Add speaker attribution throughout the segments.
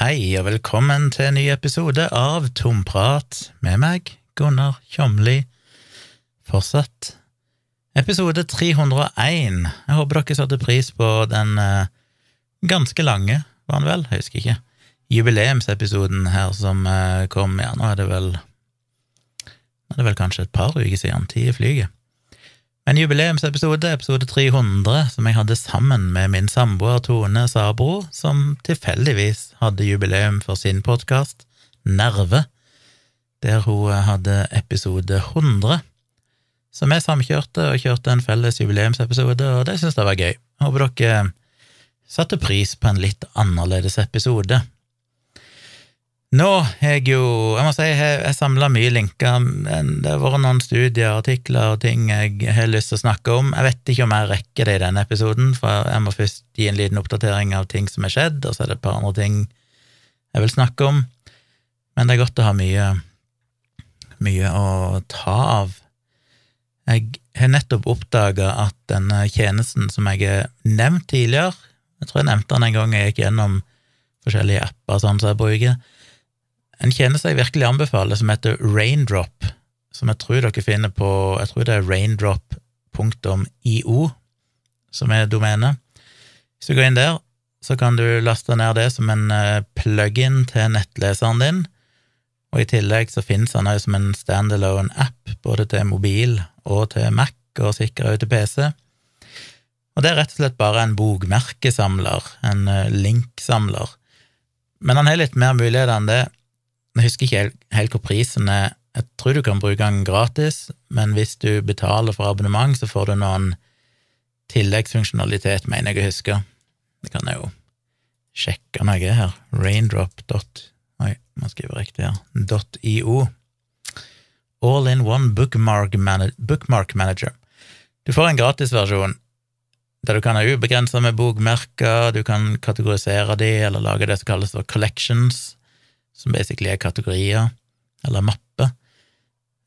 Speaker 1: Hei og velkommen til en ny episode av Tomprat med meg, Gunnar Kjomli. Fortsatt episode 301. Jeg håper dere satte pris på den eh, ganske lange, var den vel, jeg husker ikke, jubileumsepisoden her som eh, kom, ja, nå er det vel Nå er det vel kanskje et par uker siden, tid i flyget. En jubileumsepisode, episode 300, som jeg hadde sammen med min samboer Tone Sabro, som tilfeldigvis hadde jubileum for sin podkast, Nerve, der hun hadde episode 100. Så vi samkjørte og kjørte en felles jubileumsepisode, og det syns jeg var gøy. Håper dere satte pris på en litt annerledes episode. Nå har jeg jo Jeg må si jeg har samla mye linker. Det har vært noen studier, artikler og ting jeg har lyst til å snakke om. Jeg vet ikke om jeg rekker det i denne episoden, for jeg må først gi en liten oppdatering av ting som er skjedd, og så er det et par andre ting jeg vil snakke om. Men det er godt å ha mye, mye å ta av. Jeg har nettopp oppdaga at denne tjenesten som jeg har nevnt tidligere Jeg tror jeg nevnte den en gang jeg gikk gjennom forskjellige apper sånn som jeg bruker en tjeneste jeg virkelig anbefaler, som heter Raindrop, som jeg tror dere finner på Jeg tror det er raindrop.io som er domenet. Hvis du går inn der, så kan du laste ned det som en eh, plug-in til nettleseren din, og i tillegg så finnes den òg som en standalone app, både til mobil og til Mac, og sikkert òg til PC. Og det er rett og slett bare en bokmerkesamler, en eh, linksamler. Men han har litt mer muligheter enn det. Jeg husker ikke helt, hvor prisen er. Jeg tror du kan bruke den gratis, men hvis du betaler for abonnement, så får du noen tilleggsfunksjonalitet, mener jeg å huske. Det kan jeg jo sjekke når jeg er her. Raindrop. Oi, må skrive riktig her. .io. All in one bookmark, manage, bookmark manager. Du får en gratisversjon der du kan ha ubegrensa med bokmerker, du kan kategorisere de, eller lage det som kalles for collections som basically er kategorier, eller mapper,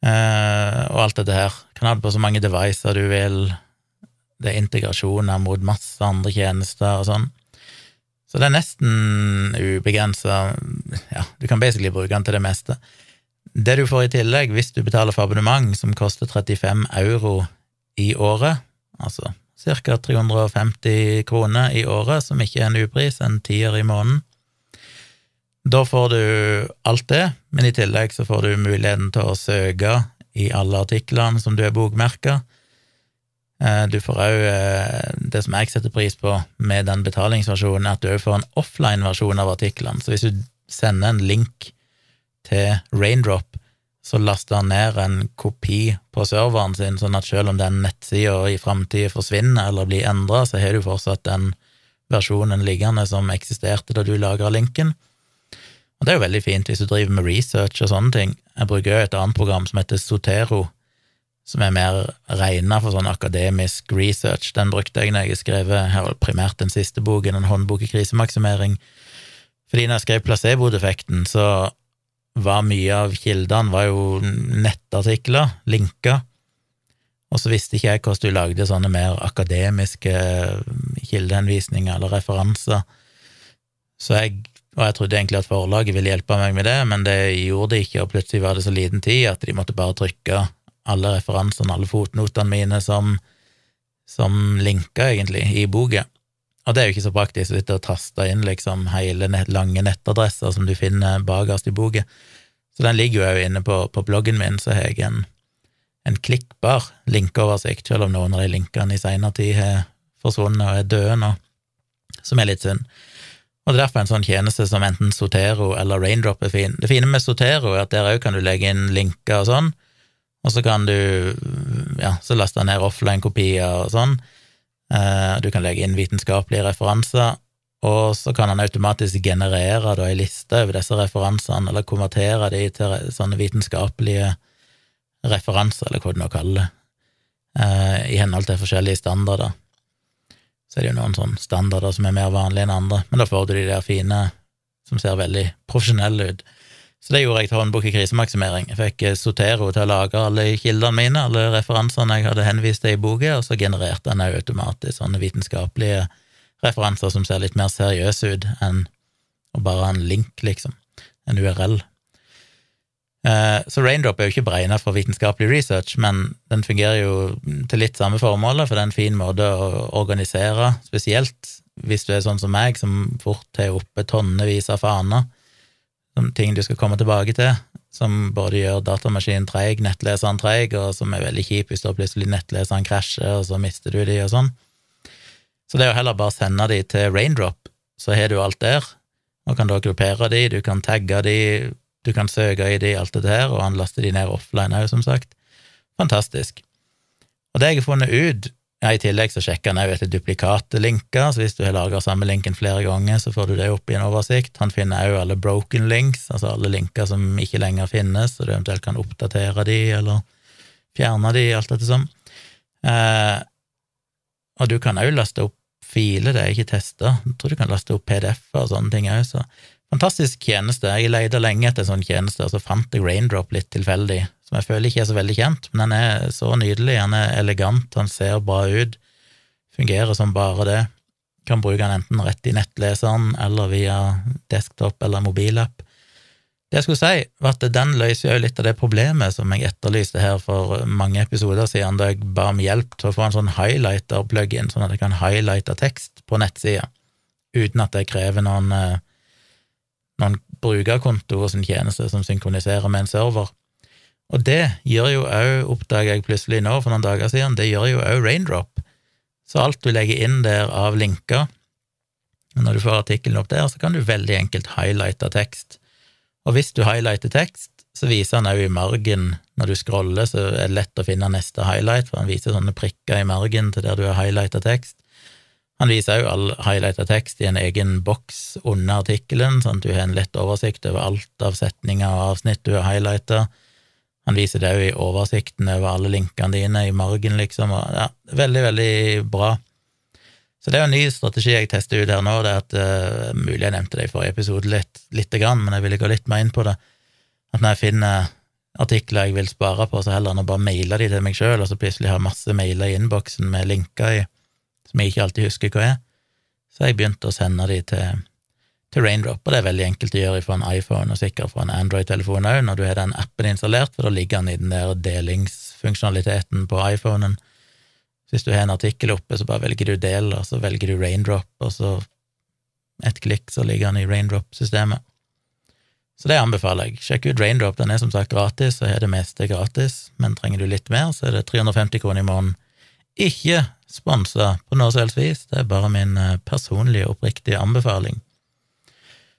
Speaker 1: eh, og alt dette her. Kan ha det på så mange devices du vil, det er integrasjoner mot masse andre tjenester og sånn. Så det er nesten ubegrensa, ja, du kan basically bruke den til det meste. Det du får i tillegg, hvis du betaler for abonnement som koster 35 euro i året, altså ca. 350 kroner i året, som ikke er en upris, en tier i måneden, da får du alt det, men i tillegg så får du muligheten til å søke i alle artiklene som du er bokmerka. Eh, du får òg eh, det som jeg setter pris på med den betalingsversjonen, at du òg får en offline-versjon av artiklene. Så hvis du sender en link til Raindrop, så laster han ned en kopi på serveren sin, sånn at selv om den nettsida i framtida forsvinner eller blir endra, så har du fortsatt den versjonen liggende som eksisterte da du lagra linken. Og det er jo veldig fint hvis du driver med research og sånne ting. Jeg bruker jo et annet program som heter Sotero, som er mer regna for sånn akademisk research. Den brukte jeg når jeg skrev primært den siste boken, en håndbok i krisemaksimering. Fordi når jeg skrev placeboeffekten, så var mye av kildene var jo nettartikler, linker, og så visste ikke jeg hvordan du lagde sånne mer akademiske kildehenvisninger eller referanser. Så jeg og jeg trodde egentlig at forlaget ville hjelpe meg med det, men det gjorde de ikke, og plutselig var det så liten tid at de måtte bare trykke alle referansene, alle fotnotene mine som, som linka, egentlig, i boka. Og det er jo ikke så praktisk å sitte og taste inn liksom hele nett, lange nettadresser som du finner bakerst i boka. Så den ligger jo inne på, på bloggen min, så har jeg en, en klikkbar linkeoversikt, selv om noen av de linkene i seinere tid har forsvunnet og er døde nå, som er litt synd. Og det er derfor en sånn tjeneste som enten Sotero eller Raindrop er fin. Det fine med Sotero er at der òg kan du legge inn linker og sånn, og så kan du ja, så laste ned offline-kopier og sånn. Eh, du kan legge inn vitenskapelige referanser, og så kan han automatisk generere da ei liste over disse referansene, eller konvertere de til sånne vitenskapelige referanser, eller hva du nå kaller det, eh, i henhold til forskjellige standarder. Så er det jo noen sånn standarder som er mer vanlige enn andre, men da får du de der fine som ser veldig profesjonelle ut. Så det gjorde jeg til håndbok i krisemaksimering. Jeg fikk Sotero til å lage alle kildene mine, alle referansene jeg hadde henvist til i boka, og så genererte den automatisk sånne vitenskapelige referanser som ser litt mer seriøse ut enn og bare en link, liksom, en URL. Eh, så Raindrop er jo ikke beregna for vitenskapelig research, men den fungerer jo til litt samme formålet, for det er en fin måte å organisere, spesielt hvis du er sånn som meg, som fort har oppe tonnevis av faner, som ting du skal komme tilbake til, som både gjør datamaskinen treig, nettleseren treig, og som er veldig kjip hvis da plutselig nettleseren krasjer, og så mister du de og sånn. Så det er jo heller bare å sende de til Raindrop, så har du alt der, og kan da gruppere de, du kan tagge de, du kan søke i de, alt det her, og han laster de ned offline òg, som sagt. Fantastisk. Og det jeg har funnet ut ja, I tillegg så sjekker han òg etter duplikate linker, så hvis du har laga samme linken flere ganger, så får du det opp i en oversikt. Han finner òg alle broken links, altså alle linker som ikke lenger finnes, så du eventuelt kan oppdatere de, eller fjerne de, alt dette som. Eh, og du kan òg laste opp filer, det er ikke testa. Jeg tror du kan laste opp PDF-er og sånne ting òg, så fantastisk tjeneste. Jeg leita lenge etter en sånn tjeneste, og så fant jeg Raindrop litt tilfeldig som jeg føler ikke er så veldig kjent, men den er så nydelig, han er elegant, han ser bra ut, fungerer som bare det. Kan bruke den enten rett i nettleseren eller via desktop eller mobilapp. Det jeg skulle si, var at den løser jo litt av det problemet som jeg etterlyste her for mange episoder siden, da jeg ba om hjelp til å få en sånn highlighter-plug-in, sånn at jeg kan highlighte tekst på nettsida, uten at det krever noen, eh, noen brukerkonto hos en tjeneste som synkroniserer med en server. Og det gjør jo òg, oppdager jeg plutselig nå for noen dager siden, det gjør jo òg Raindrop. Så alt du legger inn der av linker, når du får artikkelen opp der, så kan du veldig enkelt highlighte tekst. Og hvis du highlighter tekst, så viser han òg i margen, når du scroller, så er det lett å finne neste highlight, for han viser sånne prikker i margen til der du har highlighta tekst. Han viser òg all highlighta tekst i en egen boks under artikkelen, sånn at du har en lett oversikt over alt av setninger og avsnitt du har highlighta. Han viser det òg i oversikten over alle linkene dine, i margen, liksom, og ja, veldig, veldig bra. Så det er jo en ny strategi jeg tester ut her nå, det er at uh, mulig jeg nevnte det i forrige episode litt, lite grann, men jeg ville gå litt mer inn på det, at når jeg finner artikler jeg vil spare på, så heller enn å bare maile de til meg sjøl, og så plutselig ha masse mailer i innboksen med linker i, som jeg ikke alltid husker hva er, så jeg begynte å sende de til til Raindrop, og det er veldig enkelt å gjøre fra en iPhone og sikkert fra en Android-telefon òg, når du har den appen installert, for da ligger den i den der delingsfunksjonaliteten på iPhonen. Hvis du har en artikkel oppe, så bare velger du del, og så velger du Raindrop, og så ett klikk, så ligger den i Raindrop-systemet. Så det anbefaler jeg. Sjekk ut Raindrop, den er som sagt gratis, og har det meste gratis, men trenger du litt mer, så er det 350 kroner i måneden. Ikke sponsa på noe som helst vis, det er bare min eh, personlige, oppriktige anbefaling.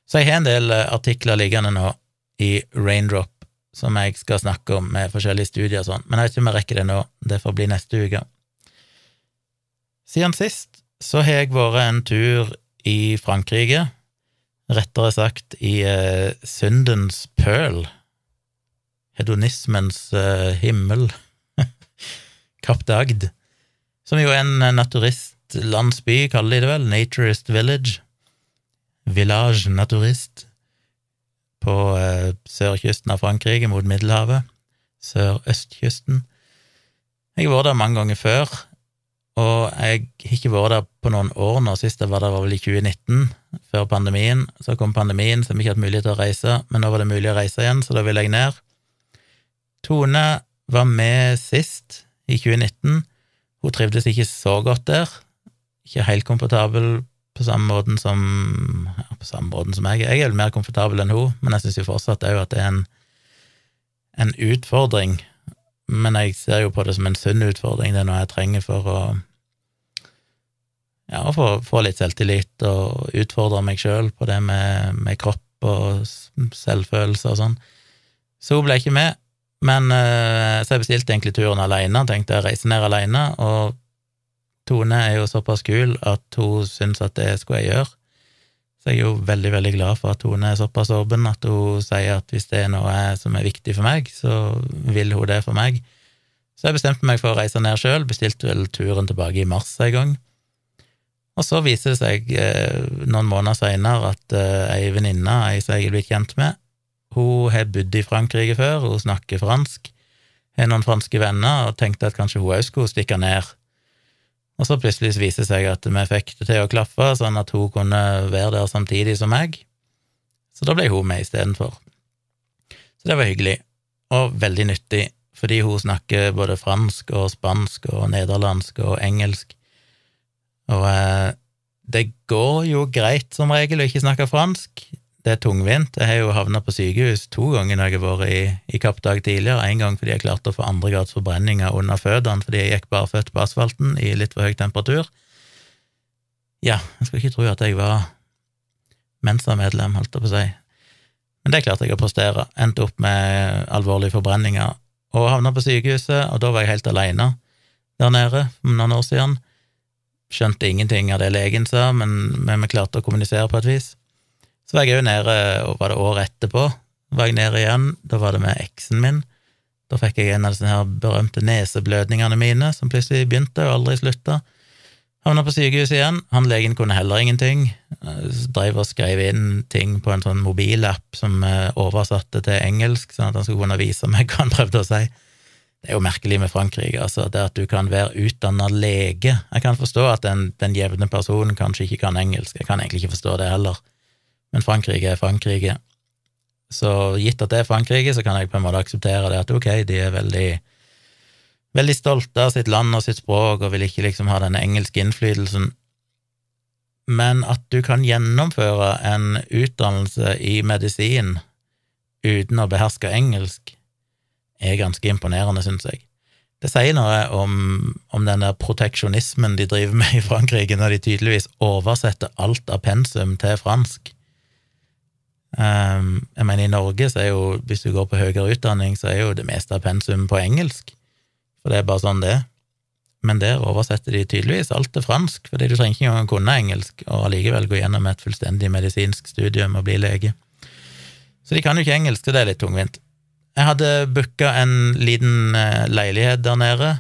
Speaker 1: Så jeg har en del eh, artikler liggende nå i Raindrop som jeg skal snakke om med forskjellige studier og sånn, men jeg vet ikke om jeg rekker det nå, det får bli neste uke. Siden sist så har jeg vært en tur i Frankrike, rettere sagt i eh, syndens pøl, hedonismens eh, himmel, Kapp Dagd, som jo er en naturistlandsby, kaller de det vel, Naturist Village, Village Naturist på eh, sørkysten av Frankrike mot Middelhavet, sørøstkysten. Jeg har vært der mange ganger før, og jeg har ikke vært der på noen år nå. Sist jeg var der, var vel i 2019, før pandemien. Så kom pandemien, så vi ikke hatt mulighet til å reise, men nå var det mulig å reise igjen, så da ville jeg ned. Tone var med sist, i 2019. Hun trivdes ikke så godt der. Ikke helt komfortabel på samme måten som ja, på samme måten som jeg. Jeg er vel mer komfortabel enn hun, men jeg syns jo fortsatt òg at det er en, en utfordring. Men jeg ser jo på det som en sunn utfordring, det er noe jeg trenger for å ja, få, få litt selvtillit og utfordre meg sjøl på det med, med, kropp og selvfølelse og sånn. Så hun ble ikke med, men uh, så jeg bestilte egentlig turen alene, tenkte jeg reise ned alene, og Tone er jo såpass kul at hun syns at det skulle jeg gjøre. Så jeg er jo veldig, veldig glad for at Tone er såpass åpen at hun sier at hvis det er noe som er viktig for meg, så vil hun det for meg. Så jeg bestemte meg for å reise ned sjøl, bestilte vel turen tilbake i mars en gang. Og så viser det seg eh, noen måneder seinere at eh, ei venninne, ei som jeg er blitt kjent med, hun har bodd i Frankrike før, hun snakker fransk, har noen franske venner, og tenkte at kanskje hun òg skulle stikke ned og så plutselig viste det seg at vi fikk det til å klaffe, sånn at hun kunne være der samtidig som meg. Så da ble hun med istedenfor. Så det var hyggelig, og veldig nyttig, fordi hun snakker både fransk og spansk og nederlandsk og engelsk. Og eh, det går jo greit som regel å ikke snakke fransk. Det er tungvint. Jeg har jo havna på sykehus to ganger når jeg har vært i, i Kappdag tidligere. En gang fordi jeg klarte å få andregrads forbrenninger under føttene fordi jeg gikk barføtt på asfalten i litt for høy temperatur. Ja, jeg skal ikke tro at jeg var Mensa-medlem, holdt jeg på å si. Men det klarte jeg å prestere. Endte opp med alvorlige forbrenninger og havna på sykehuset, og da var jeg helt aleine der nede for noen år siden. Skjønte ingenting av det legen sa, men, men vi klarte å kommunisere på et vis. Så var jeg òg nede, og var det året etterpå, var jeg nede igjen. Da var det med eksen min. Da fikk jeg en av disse her berømte neseblødningene mine, som plutselig begynte og aldri slutta. Havna på sykehuset igjen. Han legen kunne heller ingenting. Dreiv og skrev inn ting på en sånn mobilapp som eh, oversatte til engelsk, sånn at han skulle kunne vise meg hva han prøvde å si. Det er jo merkelig med Frankrike, altså, det at du kan være utdanna lege. Jeg kan forstå at den, den jevne personen kanskje ikke kan engelsk, jeg kan egentlig ikke forstå det heller, men Frankrike er Frankrike. Så gitt at det er Frankrike, så kan jeg på en måte akseptere det at ok, de er veldig veldig stolte av sitt land og sitt språk og vil ikke liksom ha den engelske innflytelsen. Men at du kan gjennomføre en utdannelse i medisin uten å beherske engelsk, er ganske imponerende, syns jeg. Det sier noe om, om den der proteksjonismen de driver med i Frankrike, når de tydeligvis oversetter alt av pensum til fransk. Um, jeg mener, i Norge så er jo, hvis du går på høyere utdanning, så er jo det meste av pensum på engelsk for det er bare sånn det. Men der oversetter de tydeligvis alt til fransk, fordi du trenger ikke engang kunne engelsk, og allikevel gå gjennom et fullstendig medisinsk studium og bli lege. Så de kan jo ikke engelsk, så det er litt tungvint. Jeg hadde booka en liten eh, leilighet der nede,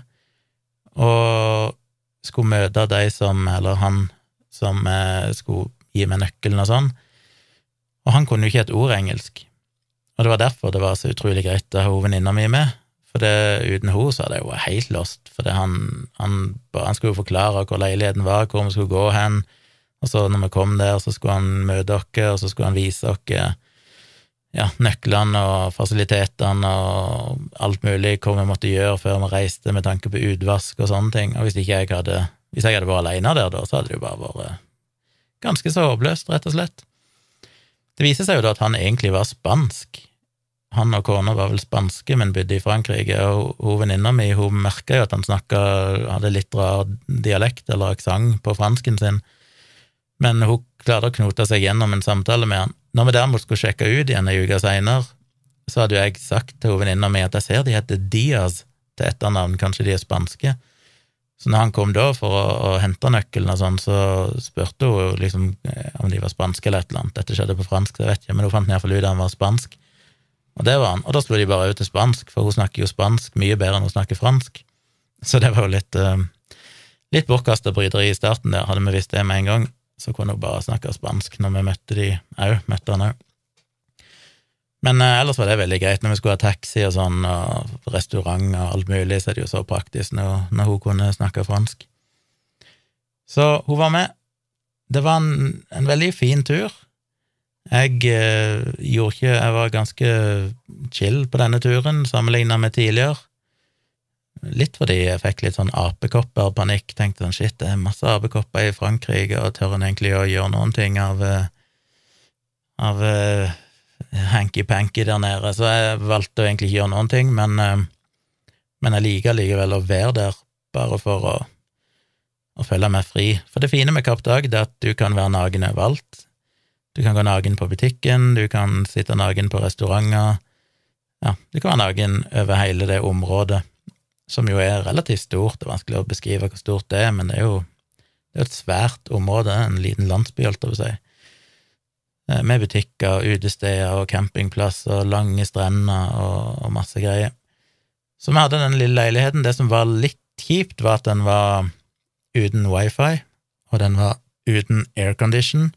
Speaker 1: og skulle møte de som, eller han som eh, skulle gi meg nøkkelen og sånn, og han kunne jo ikke et ord engelsk. Og det var derfor det var så utrolig greit å ha venninna mi med, for det, uten henne så hadde jeg jo helt lost, for han, han, han, skulle jo forklare hvor leiligheten var, hvor vi skulle gå hen, og så når vi kom der, så skulle han møte oss, og så skulle han vise oss ja, nøklene og fasilitetene og alt mulig hva vi måtte gjøre før vi reiste med tanke på utvask og sånne ting, og hvis ikke jeg hadde hvis jeg hadde vært alene der da, så hadde det jo bare vært ganske så håpløst, rett og slett. Det viser seg jo da at han egentlig var spansk, han og kona var vel spanske, men bodde i Frankrike, og hun venninna mi hun merka jo at han snakka, hadde litt rar dialekt eller aksent på fransken sin, men hun klarte å knote seg gjennom en samtale med han. Når vi derimot skulle sjekke ut igjen ei uke seinere, så hadde jo jeg sagt til venninna mi at jeg ser de heter Diaz til etternavn, kanskje de er spanske. Så når han kom da for å, å hente nøkkelen og sånn, så spurte hun liksom eh, om de var spanske eller et eller annet. Dette skjedde på fransk, det vet jeg, men hun fant iallfall ut at han var spansk. Og det var han. Og da slo de bare ut til spansk, for hun snakker jo spansk mye bedre enn hun snakker fransk. Så det var jo litt, uh, litt bortkasta bryderi i starten der. Hadde vi visst det med en gang, så kunne hun bare snakke spansk når vi møtte de òg, møtte han òg. Men uh, ellers var det veldig greit. Når vi skulle ha taxi og sånn, og restaurant og alt mulig, så er det jo så praktisk når, når hun kunne snakke fransk. Så hun var med. Det var en, en veldig fin tur. Jeg eh, gjorde ikke Jeg var ganske chill på denne turen sammenligna med tidligere. Litt fordi jeg fikk litt sånn apekopper-panikk. Tenkte sånn shit, det er masse apekopper i Frankrike, og tør en egentlig å gjøre noen ting av eh, av uh, hanky-panky der nede, så jeg valgte å egentlig ikke gjøre noen ting, men, uh, men jeg liker likevel å være der, bare for å, å føle meg fri. For det fine med Kapp Dag er at du kan være naken overalt. Du kan gå naken på butikken, du kan sitte naken på restauranter. Ja, du kan være naken over hele det området, som jo er relativt stort. Det er vanskelig å beskrive hvor stort det er, men det er jo det er et svært område, en liten landsby, holdt jeg på å si, eh, med butikker, utesteder og campingplasser, lange strender og, og masse greier. Så vi hadde den lille leiligheten. Det som var litt kjipt, var at den var uten wifi, og den var uten aircondition,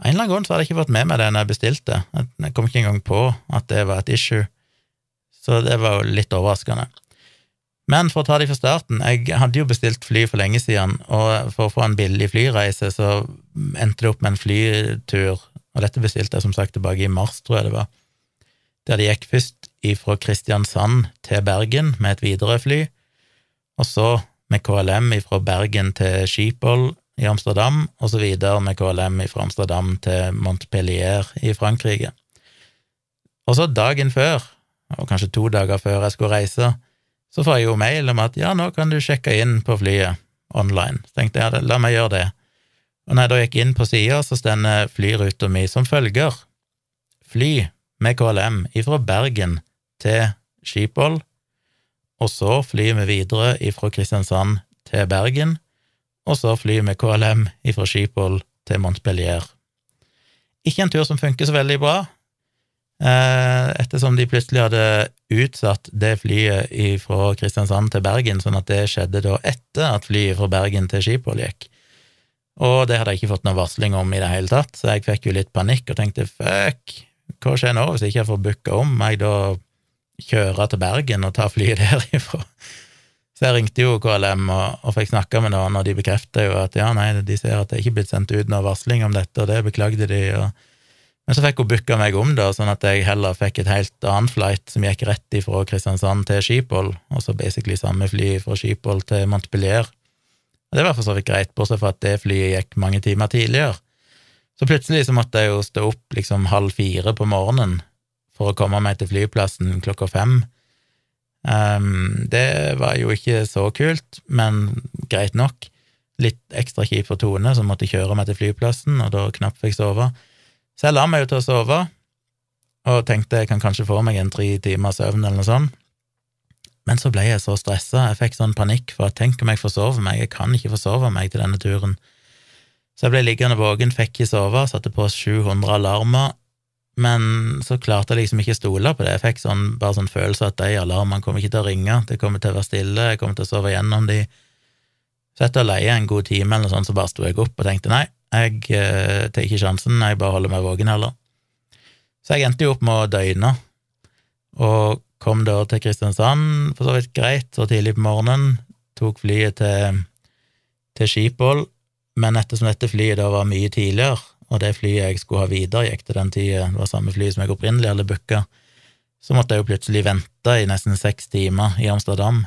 Speaker 1: av en eller annen grunn så hadde jeg ikke fått med meg det når jeg bestilte. Jeg kom ikke engang på at det var et issue, så det var jo litt overraskende. Men for å ta det fra starten, jeg hadde jo bestilt fly for lenge siden, og for å få en billig flyreise så endte det opp med en flytur og dette bestilte jeg som sagt tilbake i mars, tror jeg det var, der de gikk først fra Kristiansand til Bergen med et Widerøe-fly, og så med KLM fra Bergen til Schiphol i Amsterdam, og så videre med KLM fra Amsterdam til Montpellier i Frankrike. Og så dagen før, og kanskje to dager før jeg skulle reise, så får jeg jo mail om at ja, nå kan du sjekke inn på flyet online. Så tenkte jeg la meg gjøre det. Og når jeg da gikk inn på sida, så stender flyruta mi som følger fly med KLM ifra Bergen til Schiphol, og så flyr vi videre ifra Kristiansand til Bergen, og så flyr vi KLM ifra Schiphol til Montpellier. Ikke en tur som funker så veldig bra, eh, ettersom de plutselig hadde utsatt det flyet fra Kristiansand til Bergen, sånn at det skjedde da etter at flyet fra Bergen til Schiphol gikk. Og det hadde jeg ikke fått noen varsling om i det hele tatt, så jeg fikk jo litt panikk og tenkte fuck, hva skjer nå hvis jeg ikke får booka om? Må jeg da kjøre til Bergen og ta flyet derifra? Så jeg ringte jo KLM og, og fikk snakka med noen, og de bekrefta jo at ja, nei, de ser at det ikke er blitt sendt ut noen varsling om dette, og det beklagde de. og men så fikk hun booka meg om, da, sånn at jeg heller fikk et helt annet flight som gikk rett ifra Kristiansand til Skipol, og så basically samme fly fra Skipol til Montpellier. Og det var for så vidt greit, bortsett fra at det flyet gikk mange timer tidligere. Så plutselig så måtte jeg jo stå opp liksom halv fire på morgenen for å komme meg til flyplassen klokka fem. Um, det var jo ikke så kult, men greit nok. Litt ekstra kjipt for Tone, som måtte kjøre meg til flyplassen, og da knapt fikk sove. Så jeg la meg jo til å sove, og tenkte jeg kan kanskje få meg en tre timers søvn eller noe sånt. Men så ble jeg så stressa, jeg fikk sånn panikk for at tenk om jeg forsover meg, jeg kan ikke forsove meg til denne turen. Så jeg ble liggende våken, fikk ikke sove, satte på 700 alarmer, men så klarte jeg liksom ikke stole på det. Jeg fikk sånn, bare sånn følelse at de alarmene kommer ikke til å ringe, det kommer til å være stille, jeg kommer til å sove gjennom de. Så etter å leie en god time eller noe sånt, så bare sto jeg opp og tenkte nei, jeg eh, tar ikke sjansen, jeg bare holder meg våken heller. Så jeg endte jo opp med å døgne, og kom da til Kristiansand, for så vidt greit, så tidlig på morgenen. Tok flyet til, til Skipål, men ettersom dette flyet da var mye tidligere, og det flyet jeg skulle ha videre, gikk til den tida, det var samme fly som jeg opprinnelig hadde booka, så måtte jeg jo plutselig vente i nesten seks timer i Amsterdam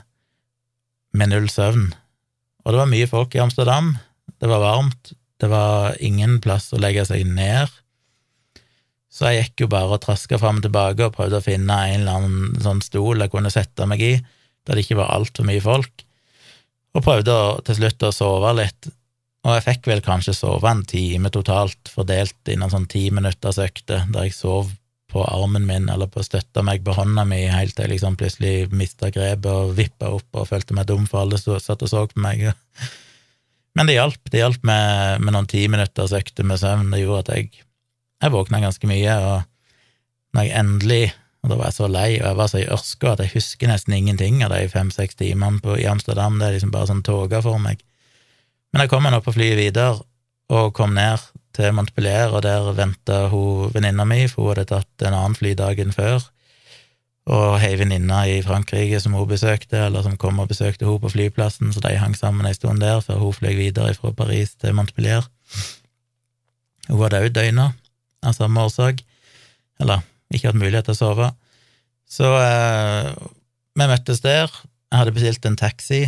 Speaker 1: med null søvn. Og det var mye folk i Amsterdam, det var varmt, det var ingen plass å legge seg ned. Så jeg gikk jo bare og traska fram og tilbake og prøvde å finne en eller annen sånn stol jeg kunne sette meg i, der det ikke var altfor mye folk, og prøvde å, til slutt å sove litt. Og jeg fikk vel kanskje sove en time totalt, fordelt innen sånn ti minutters økte, der jeg sov på armen min eller på støtta meg på hånda mi helt til jeg liksom plutselig mista grepet og vippa opp og følte meg dum for alle som satt og så på meg. Men det hjalp. Det hjalp med, med noen timinutters økte med søvn. Det gjorde at jeg, jeg våkna ganske mye, og når jeg endelig og Da var jeg så lei, og jeg var så i ørska at jeg husker nesten ingenting av de fem-seks timene på, i Amsterdam. Det er liksom bare sånn toga for meg. Men jeg kom meg nå på flyet videre, og kom ned til Montpellier, og der venta venninna mi, for hun hadde tatt en annen fly dagen før og ei venninne i Frankrike som hun besøkte, eller som kom og besøkte hun på flyplassen, så de hang sammen ei stund der før hun fløy videre fra Paris til Montpellier. Hun var òg døgna av samme årsak, eller ikke hatt mulighet til å sove. Så eh, vi møttes der. Jeg hadde bestilt en taxi,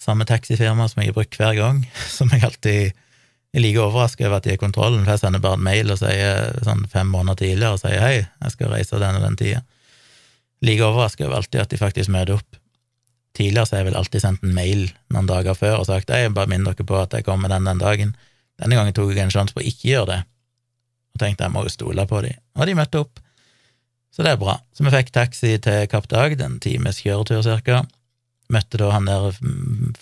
Speaker 1: samme taxifirma som jeg har brukt hver gang, som jeg alltid er like overraska over at de har kontrollen, for jeg sender bare en mail og sier sånn fem måneder tidligere og sier hei, jeg skal reise den og den tida like overraska over alltid at de faktisk møter opp. Tidligere så har jeg vel alltid sendt en mail noen dager før og sagt jeg bare minner dere på at jeg kommer den den dagen. Denne gangen tok jeg en sjanse på å ikke gjøre det, og tenkte jeg må jo stole på dem, og de møtte opp. Så det er bra. Så vi fikk taxi til Kapp Dag, en times kjøretur cirka. Møtte da han der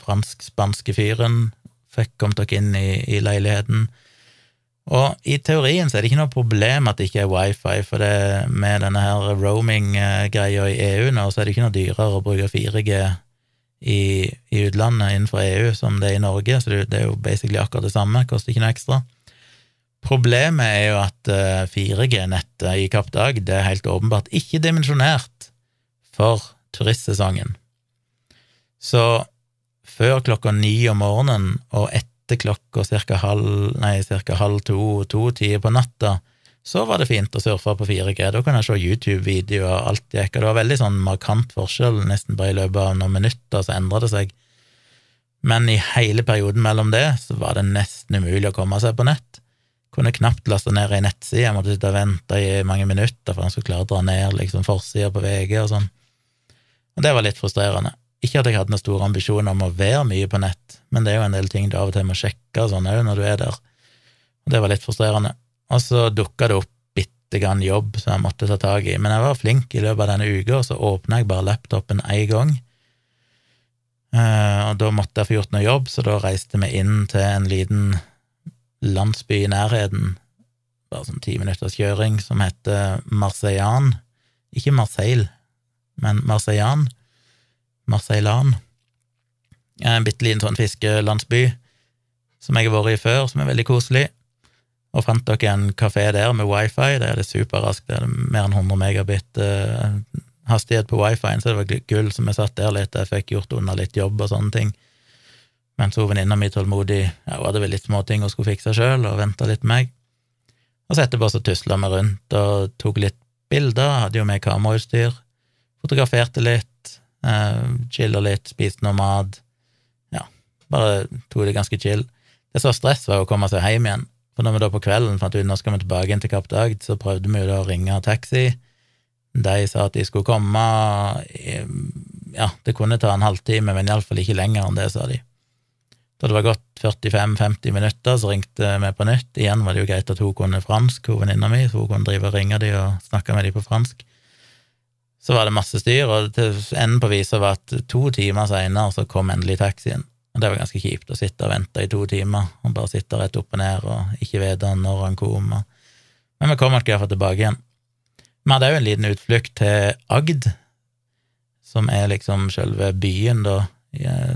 Speaker 1: fransk-spanske fyren, fikk kommet dere inn i, i leiligheten og i teorien så er det ikke noe problem at det ikke er wifi, for det, med denne her roaming-greia i EU nå, så er det ikke noe dyrere å bruke 4G i, i utlandet innenfor EU som det er i Norge, så det, det, er jo basically akkurat det samme, koster ikke noe ekstra. Problemet er jo at 4G-nettet eh, i Kapp Dag det er helt åpenbart ikke dimensjonert for turistsesongen. Så før klokka ni om morgenen og etter klokka ca. halv, nei, cirka halv to, to tider på natta, så var det fint å surfe på 4G. Da kunne jeg se YouTube-videoer og alt gikk, og det var veldig sånn markant forskjell, nesten bare i løpet av noen minutter så endra det seg. Men i hele perioden mellom det så var det nesten umulig å komme seg på nett. Kunne knapt laste ned ei nettside, jeg måtte sitte og vente i mange minutter for han skulle klare å dra ned liksom forsida på VG og sånn. Og det var litt frustrerende. Ikke at jeg hadde noen store ambisjoner om å være mye på nett, men det er jo en del ting du av og til må sjekke og sånn òg når du er der. Og det var litt frustrerende. Og så dukka det opp bitte grann jobb som jeg måtte ta tak i, men jeg var flink i løpet av denne uka, og så åpna jeg bare laptopen én gang. Uh, og da måtte jeg få gjort noe jobb, så da reiste vi inn til en liten landsby i nærheten, bare sånn ti minutters kjøring, som heter Marseillan. Ikke Marseille, men Marseillan. Marseillan. En bitte liten sånn fiskelandsby som jeg har vært i før, som er veldig koselig og fant dere en kafé der med wifi. Det er det superraskt, det er mer enn 100 megabit uh, hastighet på wifi-en, så det var gull, som vi satt der litt, jeg fikk gjort unna litt jobb og sånne ting. Mens hun venninna mi tålmodig ja, hun hadde vel litt småting hun skulle fikse sjøl, og venta litt på meg. Og så etterpå så tusla vi rundt og tok litt bilder, hadde jo med kamerautstyr, fotograferte litt, eh, chilla litt, spiste noe mat. Ja, bare tok det ganske chill. Det var stress, var å komme seg hjem igjen. For når vi da på kvelden fant ut nå skal vi tilbake inn til Kapp Dagd, så prøvde vi jo da å ringe taxi. De sa at de skulle komme Ja, det kunne ta en halvtime, men iallfall ikke lenger enn det, sa de. Da det var gått 45-50 minutter, så ringte vi på nytt. Igjen var det jo greit at hun kunne fransk, hun venninna mi, så hun kunne drive og ringe de og snakke med de på fransk. Så var det masse styr, og til enden på visa var at to timer seinere så kom endelig taxien. Og det var ganske kjipt å sitte og vente i to timer og bare sitte rett opp og ned og ikke vite når han kom. Men vi kom nok iallfall tilbake igjen. Vi hadde òg en liten utflukt til Agd, som er liksom selve byen, da,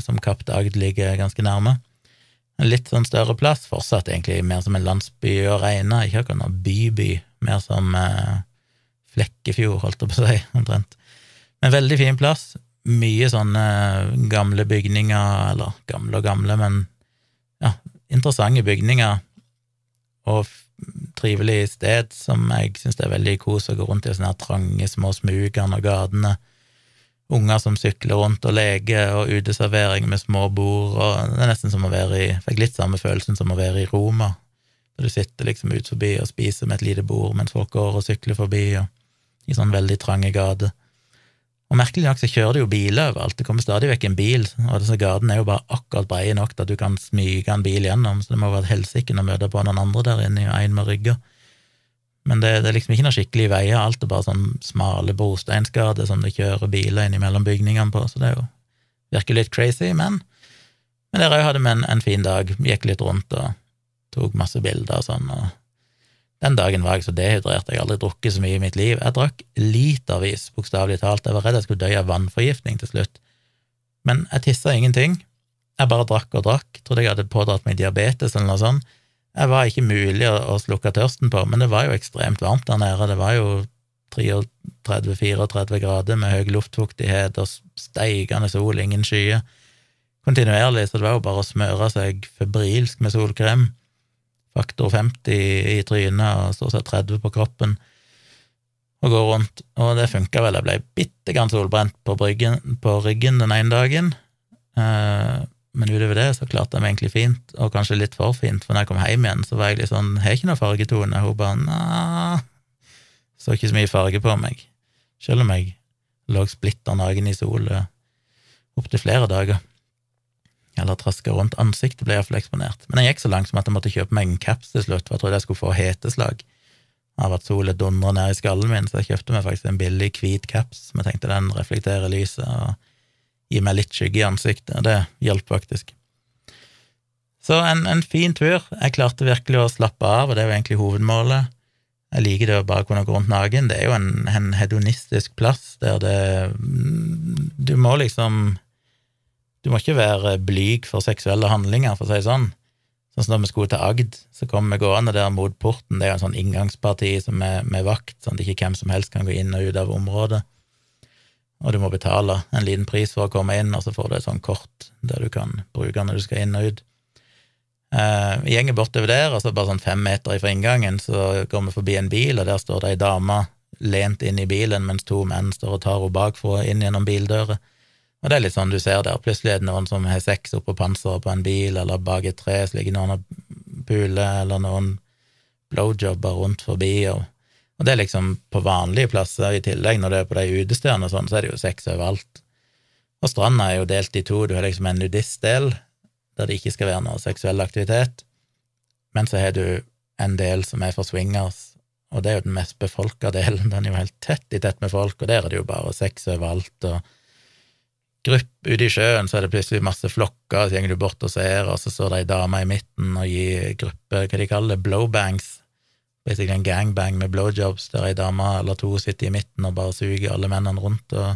Speaker 1: som Kapp Agd ligger ganske nærme. En litt sånn større plass, fortsatt egentlig mer som en landsby å regne, ikke akkurat noen byby, mer som eh, Flekkefjord, holdt jeg på å si, omtrent. Men veldig fin plass, mye sånne gamle bygninger, eller gamle og gamle, men ja, interessante bygninger, og trivelig sted som jeg syns det er veldig kos å gå rundt i sånne her trange, små smugene og gatene. Unger som sykler rundt og leker, og uteservering med små bord, og det er nesten som å være i Fikk litt samme følelsen som å være i Roma, når du sitter liksom ut forbi og spiser med et lite bord mens folk går og sykler forbi, og i sånn veldig trange gater. Og merkelig nok så kjører det jo biler overalt, det kommer stadig vekk en bil, og disse gatene er jo bare akkurat breie nok til at du kan smyge en bil gjennom, så det må være et helsike å møte på noen andre der inne, og en med rygger. Men det, det, er liksom ikke noe skikkelig veier, alt er bare sånn smale brosteinsgater som det kjører biler innimellom bygningene på, så det er jo virker litt crazy, men men der òg hadde vi en, en, fin dag, gikk litt rundt og tok masse bilder og sånn, og den dagen var jeg så dehydrert, jeg har aldri drukket så mye i mitt liv. Jeg drakk litervis, bokstavelig talt. Jeg var redd jeg skulle dø av vannforgiftning til slutt. Men jeg tissa ingenting. Jeg bare drakk og drakk. Trodde jeg hadde pådratt meg diabetes eller noe sånt. Jeg var ikke mulig å, å slukke tørsten på, men det var jo ekstremt varmt der nede. Det var jo 33-34 grader med høy luftfuktighet og steigende sol, ingen skyer. Kontinuerlig, så det var jo bare å smøre seg febrilsk med solkrem faktor 50 i trynet og stort sett 30 på kroppen og gå rundt, og det funka vel. Jeg ble bitte grann solbrent på, bryggen, på ryggen den ene dagen, eh, men utover det så klarte jeg meg egentlig fint, og kanskje litt for fint, for når jeg kom hjem igjen, så var jeg litt sånn Har ikke noe fargetone? Hun bare Nja Så ikke så mye farge på meg, selv om jeg lå splitter naken i sol opptil flere dager eller traska rundt. Ansiktet ble iallfall eksponert. Men jeg gikk så langt som at jeg måtte kjøpe meg en caps til slutt, for jeg trodde jeg skulle få heteslag av at sola dundrer ned i skallen min, så jeg kjøpte meg faktisk en billig, hvit caps jeg tenkte den reflekterer lyset og gir meg litt skygge i ansiktet. Det hjalp faktisk. Så en, en, fin tur. Jeg klarte virkelig å slappe av, og det er jo egentlig hovedmålet. Jeg liker det å bare kunne gå rundt naken. Det er jo en, en hedonistisk plass der det Du må liksom du må ikke være blyg for seksuelle handlinger, for å si det sånn. Sånn som da vi skulle til Agd, så kom vi gående der mot porten. Det er jo en sånn inngangsparti som er med vakt, sånn at ikke hvem som helst kan gå inn og ut av området. Og du må betale en liten pris for å komme inn, og så får du et sånt kort der du kan bruke når du skal inn og ut. Eh, vi gjenger bortover der, og så bare sånn fem meter fra inngangen så går vi forbi en bil, og der står det ei dame lent inn i bilen mens to menn står og tar henne bakfra inn gjennom bildøra. Og det er litt sånn du ser der. Plutselig er det noen som har sex oppå panseret på en bil, eller bak et tre så ligger noen og puler, eller noen blowjobber rundt forbi. Og, og, det er liksom på vanlige plasser i tillegg, når du er på de utestedene og sånn, så er det jo sex overalt. Og stranda er jo delt i to. Du har liksom en nudistdel, der det ikke skal være noe seksuell aktivitet, men så har du en del som er for swingers, og det er jo den mest befolka delen. Den er jo helt tett i tett med folk, og der er det jo bare sex overalt. og grupp ute i sjøen, så er det plutselig masse flokker, så går du bort og ser, og så står det ei dame i midten og gir gruppe, hva de kaller det, blowbangs, basically en gangbang med blowjobs, der ei dame eller to sitter i midten og bare suger alle mennene rundt, og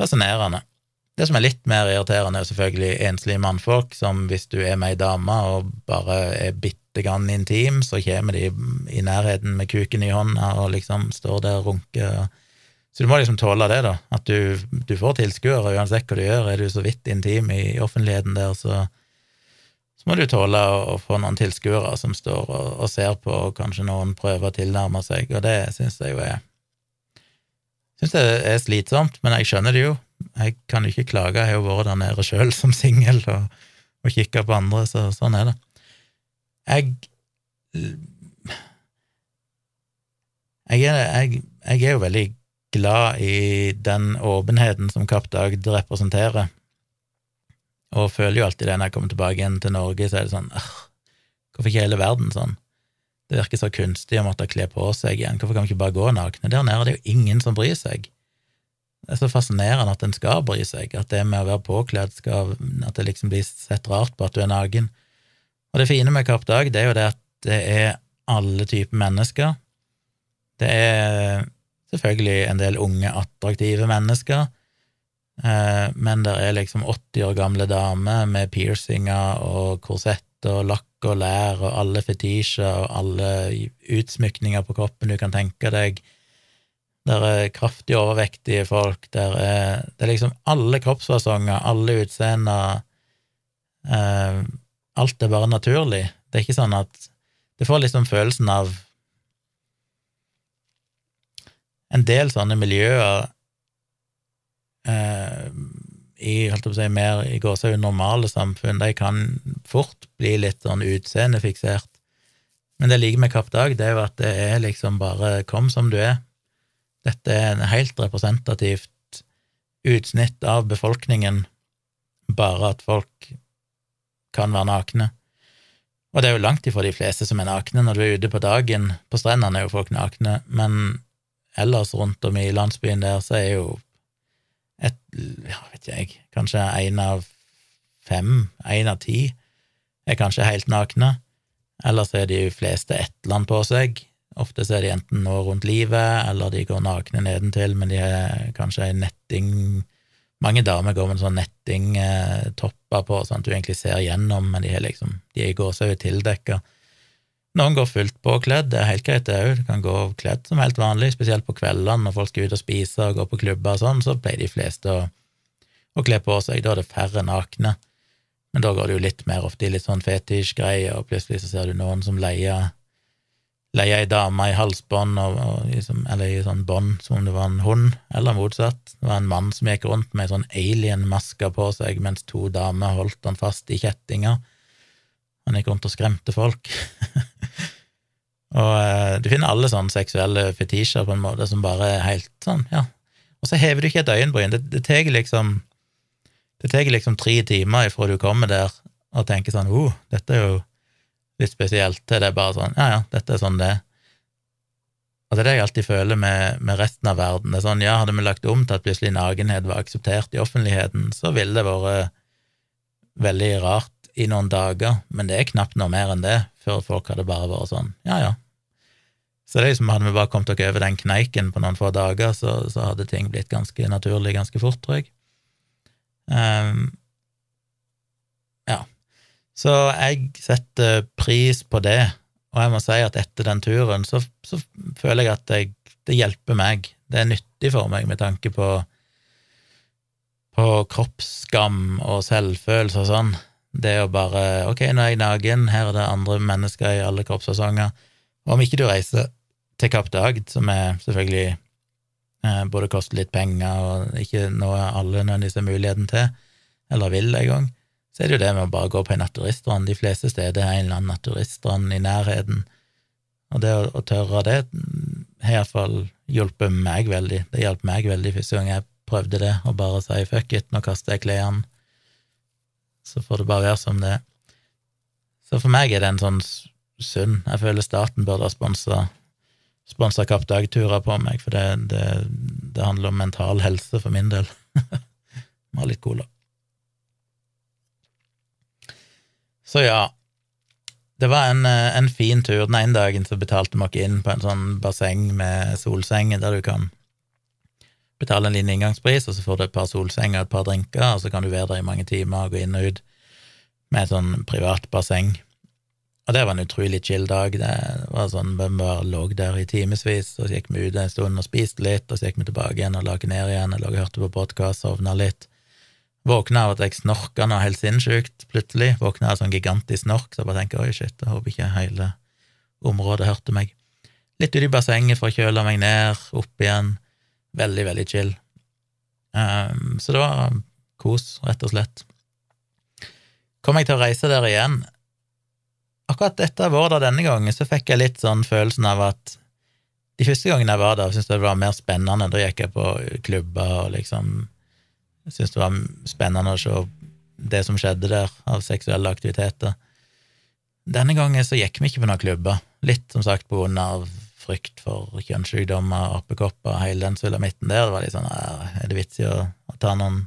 Speaker 1: fascinerende. Det som er litt mer irriterende, er selvfølgelig enslige mannfolk, som hvis du er med ei dame og bare er bitte grann intim, så kommer de i nærheten med kuken i hånda og liksom står der og runker. så du må liksom tåle det, da. At du, du får tilskuere uansett hva du gjør. Er du så vidt intim i offentligheten der, så, så må du tåle å, få noen tilskuere som står og, og, ser på, og kanskje noen prøver å tilnærme seg, og det syns jeg jo er Syns det er slitsomt, men jeg skjønner det jo. Jeg kan jo ikke klage, jeg har jo vært der nede sjøl som singel og, og kikka på andre, så sånn er det. Jeg jeg er, jeg, jeg er jo veldig glad i den åpenheten som Kapp Dagd representerer, og føler jo alltid det når jeg kommer tilbake igjen til Norge, så er det sånn Hvorfor ikke hele verden sånn? Det virker så kunstig å måtte kle på seg igjen, hvorfor kan vi ikke bare gå nakne? Der nede er det jo ingen som bryr seg. Det er så fascinerende at en skal bry seg, at det med å være påkledd skal At det liksom blir sett rart på at du er naken. Og det fine med Kapp Dag, det er jo det at det er alle typer mennesker. Det er selvfølgelig en del unge, attraktive mennesker, men det er liksom 80 år gamle damer med piercinger og korsett og lakk og lær og alle fetisjer og alle utsmykninger på kroppen du kan tenke deg. Der er kraftig overvektige folk, der er, det er liksom alle kroppsfasonger, alle utseender eh, Alt er bare naturlig. Det er ikke sånn at Det får liksom følelsen av en del sånne miljøer eh, i holdt på å si, mer i gåsehud normale samfunn, de kan fort bli litt sånn utseendefiksert. Men det jeg liker med Kapp Dag, det er jo at det er liksom bare kom som du er. Dette er en helt representativt utsnitt av befolkningen, bare at folk kan være nakne. Og det er jo langt ifra de fleste som er nakne. Når du er ute på dagen, på strendene er jo folk nakne, men ellers rundt om i landsbyen der, så er jo et, ja, vet jeg, kanskje én av fem, én av ti, er kanskje helt nakne. Ellers er de fleste et eller annet på seg. Ofte så er de enten noe rundt livet, eller de går nakne nedentil, men de har kanskje ei netting Mange damer går med sånn nettingtopper eh, på, sånn at du egentlig ser gjennom, men de, er liksom, de er i gåsehud tildekka. Noen går fullt påkledd, det er helt greit det òg, du kan gå kledd som helt vanlig, spesielt på kveldene når folk skal ut og spise og gå på klubber og sånn, så pleier de fleste å, å kle på seg, da er det færre nakne, men da går det jo litt mer ofte i litt sånn fetisj-greier, og plutselig så ser du noen som leier leier ei dame i halsbånd, liksom, eller i sånn bånd som om det var en hund, eller motsatt. Det var en mann som gikk rundt med ei sånn alien-maske på seg, mens to damer holdt han fast i kjettinger. Han gikk rundt og skremte folk. og eh, du finner alle sånne seksuelle fetisjer på en måte som bare er helt sånn, ja. Og så hever du ikke et øyenbryn. Det, det tar liksom det tar liksom tre timer ifra du kommer der og tenker sånn oh, dette er jo litt spesielt, det er bare sånn ja, ja, dette er sånn det er. Og det er det jeg alltid føler med, med, resten av verden. Det er sånn, ja, Hadde vi lagt om til at plutselig nakenhet var akseptert i offentligheten, så ville det vært veldig rart i noen dager, men det er knapt noe mer enn det, før folk hadde bare vært sånn, ja ja. Så det er liksom, hadde vi bare kommet oss over den kneiken på noen få dager, så, så, hadde ting blitt ganske naturlig ganske fort, tror jeg. Um, ja. Så jeg setter pris på det, og jeg må si at etter den turen så, så føler jeg at jeg, det hjelper meg. Det er nyttig for meg med tanke på på kroppsskam og selvfølelse og sånn Det å bare Ok, nå er jeg naken, her er det andre mennesker i alle kroppsfasonger. Og om ikke du reiser til Kapp Dagd, som er selvfølgelig eh, både koster litt penger og ikke noe alle nødvendigvis har muligheten til, eller vil engang, så er det jo det med å bare gå på en naturiststrand. De fleste steder er en eller annen naturiststrand i nærheten, og det å, å tørre det har iallfall hjulpet meg veldig. Det hjalp meg veldig første gang jeg prøvde det, å bare si fuck it, nå kaster jeg klærne, så får det bare være som det er. Så for meg er det en sånn sunn Jeg føler staten burde ha sponsa sponsa Kapp Dag-turer på meg, for det, det, det, handler om mental helse for min del. Må ha litt cola. Så ja, det var en, eh, en, fin tur. Den ene dagen så betalte vi oss inn på en sånn basseng med solseng, der du kan betale en liten inngangspris, og så får du et par solsenger og et par drinker, og så kan du være der i mange timer og gå inn og ut med et sånn privat basseng. Og det var en utrolig chill dag. Det var sånn, Vi bare lå der i timevis, og så gikk vi ut en stund og spiste litt, og så gikk vi tilbake igjen og la ned igjen, og lå og hørte på podkast, sovna litt. Våkna av at jeg snorka noe helt sinnssykt, plutselig. Våkna av sånn gigantisk snork, så jeg bare tenker oi, shit, jeg håper ikke hele området hørte meg. Litt ut i bassenget for å kjøle meg ned, opp igjen. Veldig, veldig chill. Um, så det var kos, rett og slett. Kommer jeg til å reise der igjen? Akkurat jeg var der denne gangen, så fikk jeg litt sånn følelsen av at de første gangene jeg var der, syntes jeg det var mer spennende. Da gikk jeg på klubber og liksom syntes det var spennende å se det som skjedde der av seksuelle aktiviteter. Denne gangen så gikk vi ikke på noen klubber, litt som sagt på grunn av frykt for kjønnssykdommer, apekopper, hele den sulamitten der. Det var litt sånn Er det vits i å, ta noen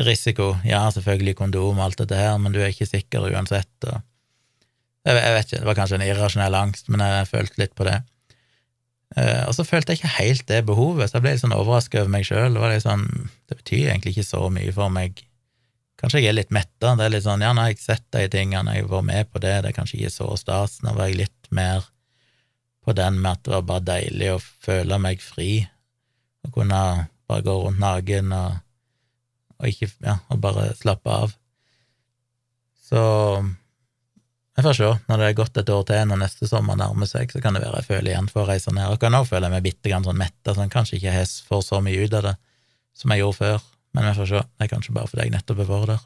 Speaker 1: risiko? Ja, selvfølgelig kondom og alt dette her, men du er ikke sikker uansett. Jeg, jeg vet ikke, det var kanskje en irrasjonell angst, men jeg følte litt på det. Uh, og så følte jeg ikke helt det behovet, så jeg ble litt sånn overraska over meg sjøl. Det, sånn, det betyr egentlig ikke så mye for meg. Kanskje jeg er litt metta. Det er litt sånn, ja, nå har jeg sett de tingene, jeg har vært med på det, det er kanskje ikke så stas. Nå var jeg litt mer på den med at det var bare deilig å føle meg fri, og kunne bare gå rundt naken og, og ikke Ja, og bare slappe av. Så jeg får se. Når det er gått et år til, når neste sommer nærmer seg, så kan det være jeg føler igjen for å reise ned. Og kan òg føle meg bitte grann sånn metta, sånn kanskje ikke jeg får så mye ut av det som jeg gjorde før. Men vi får se. Det er kanskje bare fordi jeg nettopp har vært der.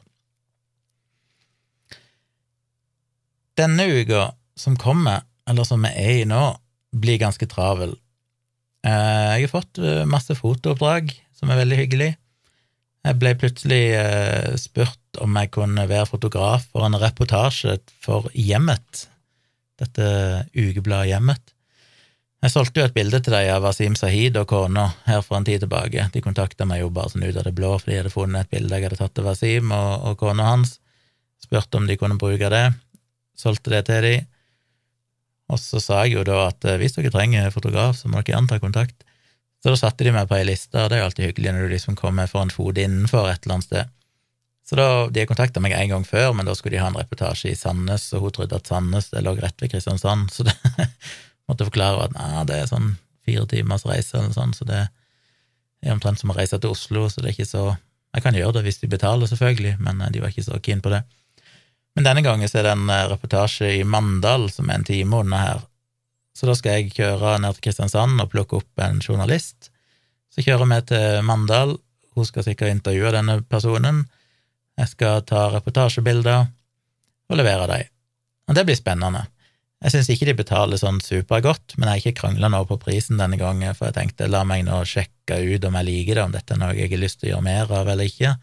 Speaker 1: Denne uka som kommer, eller som vi er i nå, blir ganske travel. Eh, jeg har fått eh, masse fotooppdrag, som er veldig hyggelig. Jeg ble plutselig eh, spurt om jeg kunne være fotograf for en reportasje for Hjemmet, dette ukebladet Hjemmet. Jeg solgte jo et bilde til dem av Wasim Sahid og kona her for en tid tilbake. De kontakta meg jo bare sånn ut av det blå fordi de hadde funnet et bilde jeg hadde tatt av Wasim og, og kona hans. Spurte om de kunne bruke det. Solgte det til dem. Og så sa jeg jo da at eh, hvis dere trenger fotograf, så må dere gjerne ta kontakt. Så da satte de meg på ei liste, og det er jo alltid hyggelig når du liksom kommer for en fot innenfor et eller annet sted. Så da, De kontakta meg en gang før, men da skulle de ha en reportasje i Sandnes, og hun trodde at Sandnes det lå rett ved Kristiansand, så det måtte forklare at nei, det er sånn fire timers reise eller sånn, så det er omtrent som å reise til Oslo, så det er ikke så Jeg kan gjøre det hvis de betaler, selvfølgelig, men eh, de var ikke så keen på det. Men denne gangen så er det en eh, reportasje i Mandal, som er en time unna her, så da skal jeg kjøre ned til Kristiansand og plukke opp en journalist. Så kjører vi til Mandal, hun skal sikkert intervjue denne personen. Jeg skal ta reportasjebilder og levere dem. Og det blir spennende. Jeg syns ikke de betaler sånn supergodt, men jeg har ikke krangla noe på prisen denne gangen, for jeg tenkte la meg nå sjekke ut om jeg liker det, om dette er noe jeg har lyst til å gjøre mer av eller ikke.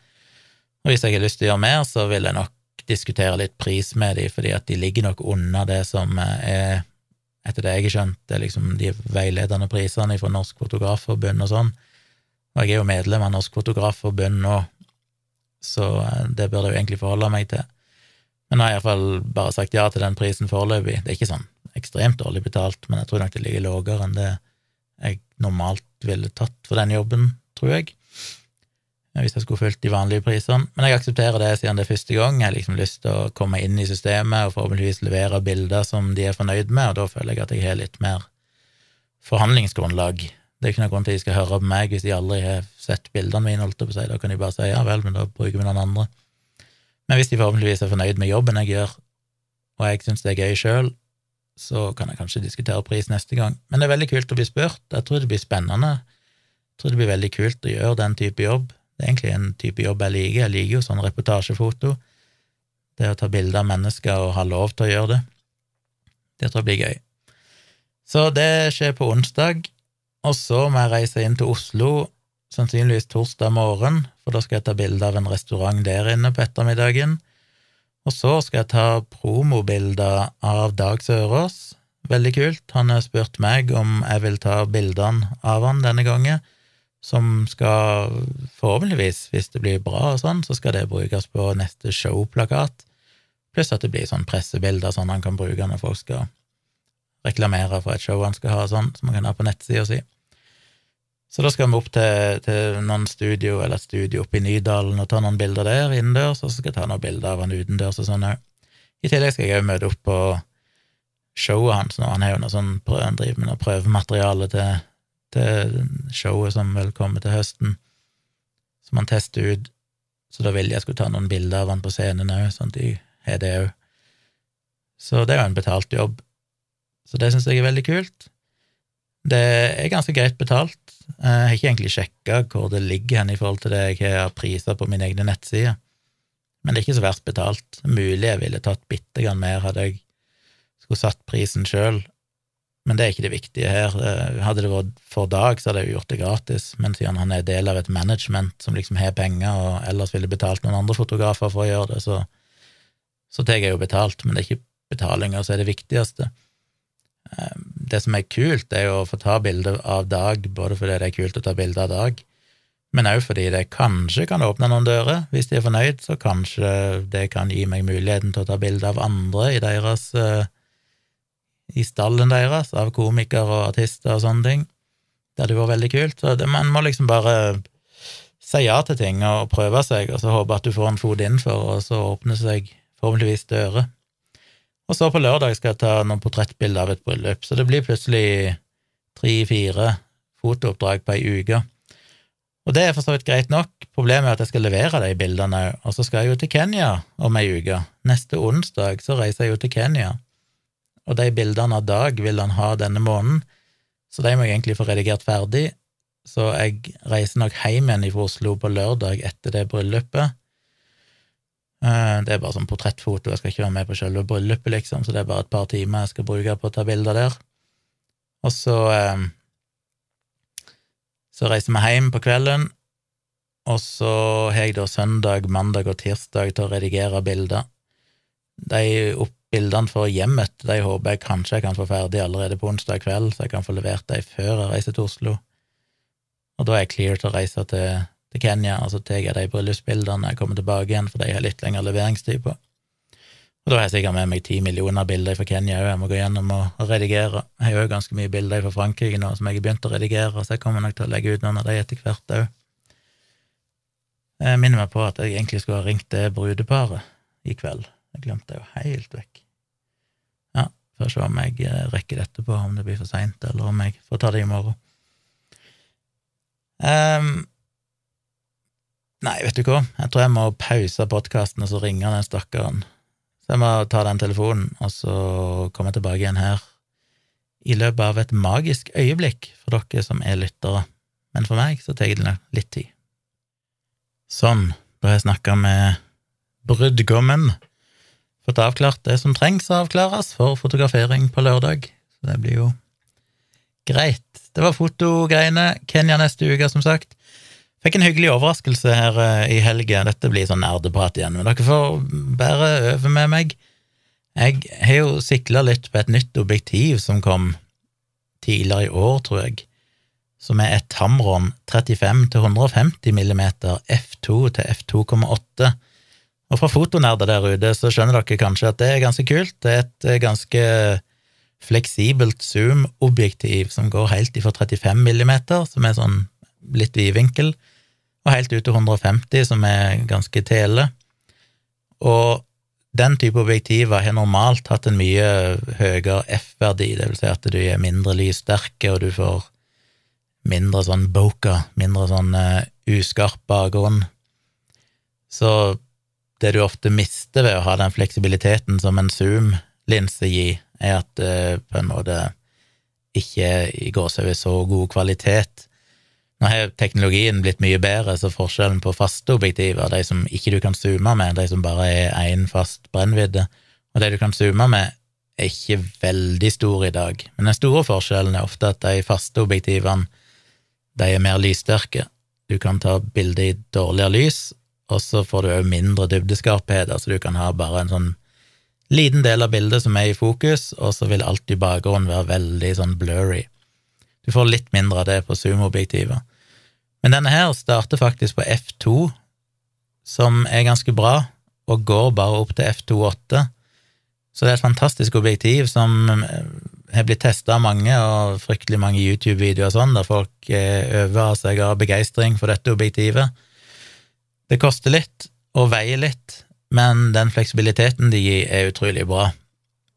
Speaker 1: Og hvis jeg har lyst til å gjøre mer, så vil jeg nok diskutere litt pris med dem, fordi at de ligger nok unna det som er etter det jeg har skjønt, det er liksom de veiledende prisene fra Norsk Fotografforbund og sånn. Og jeg er jo medlem av Norsk Fotografforbund nå, så eh, det burde jeg jo egentlig forholde meg til. Men nå har jeg iallfall bare sagt ja til den prisen foreløpig. Det er ikke sånn ekstremt dårlig betalt, men jeg tror nok det ligger lavere enn det jeg normalt ville tatt for den jobben, tror jeg hvis jeg skulle fulgt de vanlige prisene. Men jeg aksepterer det siden det er første gang. Jeg har liksom lyst til å komme inn i systemet og forhåpentligvis levere bilder som de er fornøyd med, og da føler jeg at jeg har litt mer forhandlingsgrunnlag. Det er ikke noen grunn til at de skal høre på meg hvis de aldri har sett bildene mine, holdt jeg på å si. Da kan de bare si ja vel, men da bruker vi noen andre. Men hvis de forhåpentligvis er fornøyd med jobben jeg gjør, og jeg syns det er gøy sjøl, så kan jeg kanskje diskutere pris neste gang. Men det er veldig kult å bli spurt. Jeg tror det blir spennende. Jeg tror det blir veldig kult å gjøre den type jobb. Det er egentlig en type jobb jeg liker. Jeg liker jo sånn reportasjefoto. Det å ta bilder av mennesker og ha lov til å gjøre det. Det tror jeg blir gøy. Så det skjer på onsdag, og så må jeg reise inn til Oslo sannsynligvis torsdag morgen, for da skal jeg ta bilde av en restaurant der inne på ettermiddagen. Og så skal jeg ta promobilder av Dag Sørås. Veldig kult. Han har spurt meg om jeg vil ta bildene av han denne gangen, som skal forhåpentligvis, hvis det blir bra og sånn, så skal det brukes på neste showplakat, pluss at det blir sånn pressebilder sånn han kan bruke når folk skal reklamere for et show han skal ha, sånn, som han kan ha på nettsida si. Så da skal vi opp til, til noen studio, eller et studio oppe i Nydalen, og ta noen bilder der innendørs, og så skal jeg ta noen bilder av han utendørs og sånn òg. I tillegg skal jeg òg møte opp på showet hans nå, han har jo noe sånn, han driver med noe prøvemateriale til, til showet som vel kommer til høsten, som han tester ut, så da ville jeg skulle ta noen bilder av han på scenen òg, sånn at de har det òg. Så det er jo en betalt jobb. Så det syns jeg er veldig kult. Det er ganske greit betalt. Jeg har ikke egentlig sjekka hvor det ligger hen i forhold til det jeg har priser på mine egne nettsider, men det er ikke så verst betalt. Mulig jeg ville tatt bitte grann mer hadde jeg skulle satt prisen sjøl, men det er ikke det viktige her. Hadde det vært for Dag, så hadde jeg jo gjort det gratis, men siden han er del av et management som liksom har penger, og ellers ville betalt noen andre fotografer for å gjøre det, så, så tar jeg jo betalt, men det er ikke betalinga som er det viktigste. Ehm, det som er kult, er jo å få ta bilde av Dag, både fordi det er kult å ta bilde av Dag, men òg fordi det kanskje kan åpne noen dører. Hvis de er fornøyd, så kanskje det kan gi meg muligheten til å ta bilde av andre i deres uh, i stallen deres, av komikere og artister og sånne ting. Det hadde vært veldig kult. Så det, man må liksom bare si ja til ting og prøve seg, og så håpe at du får en fot innenfor, og så åpner seg forhåpentligvis dører. Og så på lørdag skal jeg ta noen portrettbilder av et bryllup, så det blir plutselig tre-fire fotooppdrag på ei uke. Og det er for så vidt greit nok, problemet er at jeg skal levere de bildene òg, og så skal jeg jo til Kenya om ei uke. Neste onsdag så reiser jeg jo til Kenya, og de bildene av Dag vil han ha denne måneden, så de må jeg egentlig få redigert ferdig, så jeg reiser nok hjem igjen fra Oslo på lørdag etter det bryllupet, Eh, det er bare sånn portrettfoto, jeg skal ikke være med på selve bryllupet, liksom, så det er bare et par timer jeg skal bruke på å ta bilder der. Og så eh, Så reiser vi hjem på kvelden, og så har jeg da søndag, mandag og tirsdag til å redigere bilder. De opp bildene for hjemmet de håper jeg kanskje jeg kan få ferdig allerede på onsdag kveld, så jeg kan få levert dem før jeg reiser til Oslo. Og da er jeg clear til å reise til til Kenya, og så tar jeg de bryllupsbildene når jeg kommer tilbake igjen, for de har litt lengre leveringstid på. Og da har jeg sikkert med meg ti millioner bilder fra Kenya òg, jeg må gå gjennom og redigere. Jeg har jo ganske mye bilder fra Frankrike nå som jeg har begynt å redigere, så jeg kommer nok til å legge ut noen av de etter hvert òg. Jeg minner meg på at jeg egentlig skulle ha ringt det brudeparet i kveld. Jeg glemte det jo helt vekk. Får se om jeg eh, rekker det etterpå, om det blir for seint, eller om jeg får ta det i morgen. Um, Nei, vet du hva, jeg tror jeg må pause podkasten og så ringe den stakkaren. Så jeg må ta den telefonen, og så komme tilbake igjen her i løpet av et magisk øyeblikk for dere som er lyttere. Men for meg så tar det litt tid. Sånn, da har jeg snakka med brudgommen. Fått avklart det som trengs å avklares for fotografering på lørdag. Så det blir jo greit. Det var fotogreiene. Kenya neste uke, som sagt. Fikk en hyggelig overraskelse her uh, i helga. Dette blir sånn nerdeprat igjen, men dere får bære over med meg. Jeg har jo sikla litt på et nytt objektiv som kom tidligere i år, tror jeg, som er et Tamron 35 150 mm f2 til f2,8. Og fra fotonerder der ute så skjønner dere kanskje at det er ganske kult. Det er et eh, ganske fleksibelt zoom-objektiv som går helt ifra 35 millimeter, som er sånn litt vidvinkel, og helt ut til 150, som er ganske tele. Og den type objektiver har normalt hatt en mye høyere F-verdi, det vil si at du er mindre lyssterke, og du får mindre sånn boka, mindre sånn uh, uskarp bakgrunn. Så det du ofte mister ved å ha den fleksibiliteten som en zoom-linse gir, er at det på en måte ikke går seg ved så god kvalitet. Nå har teknologien blitt mye bedre, så forskjellen på faste objektiver, de som ikke du kan zoome med, de som bare er én fast brennvidde, og de du kan zoome med, er ikke veldig stor i dag. Men den store forskjellen er ofte at de faste objektivene, de er mer lyssterke. Du kan ta bilde i dårligere lys, og så får du òg mindre dybdeskarphet, altså du kan ha bare en sånn liten del av bildet som er i fokus, og så vil alt i bakgrunnen være veldig sånn blurry. Du får litt mindre av det på zoom-objektivet. Men denne her starter faktisk på F2, som er ganske bra, og går bare opp til F2.8. Så det er et fantastisk objektiv som eh, har blitt testa av mange, og fryktelig mange YouTube-videoer og sånn, der folk øver seg av begeistring for dette objektivet. Det koster litt og veier litt, men den fleksibiliteten de gir, er utrolig bra.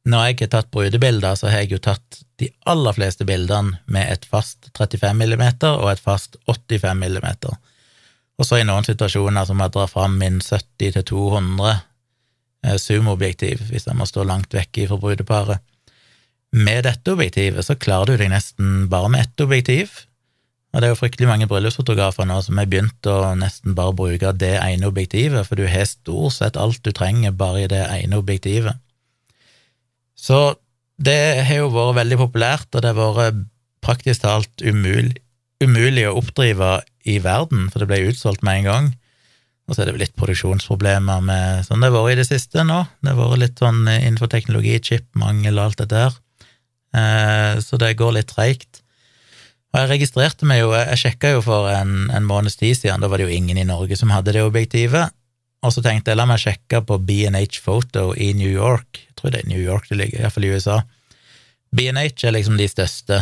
Speaker 1: Når jeg har tatt brudebilder, så har jeg jo tatt de aller fleste bildene med et fast 35 mm og et fast 85 mm. Og så i noen situasjoner som jeg drar fram min 70-200 eh, zoomobjektiv, hvis jeg må stå langt vekke fra brudeparet. Med dette objektivet så klarer du deg nesten bare med ett objektiv, og det er jo fryktelig mange bryllupsfotografer nå som har begynt å nesten bare bruke det ene objektivet, for du har stort sett alt du trenger bare i det ene objektivet. Så det har jo vært veldig populært, og det har vært praktisk talt umulig, umulig å oppdrive i verden, for det ble utsolgt med en gang. Og så er det vel litt produksjonsproblemer med sånn det har vært i det siste nå. Det har vært litt sånn innenfor teknologi, chipmangel og alt dette her. Eh, så det går litt treigt. Og jeg registrerte meg jo, jeg sjekka jo for en, en måneds tid siden, da var det jo ingen i Norge som hadde det objektivet, og så tenkte jeg la meg sjekke på B&H Photo i New York, jeg tror det er New York det ligger, iallfall i USA. B&H er liksom de største,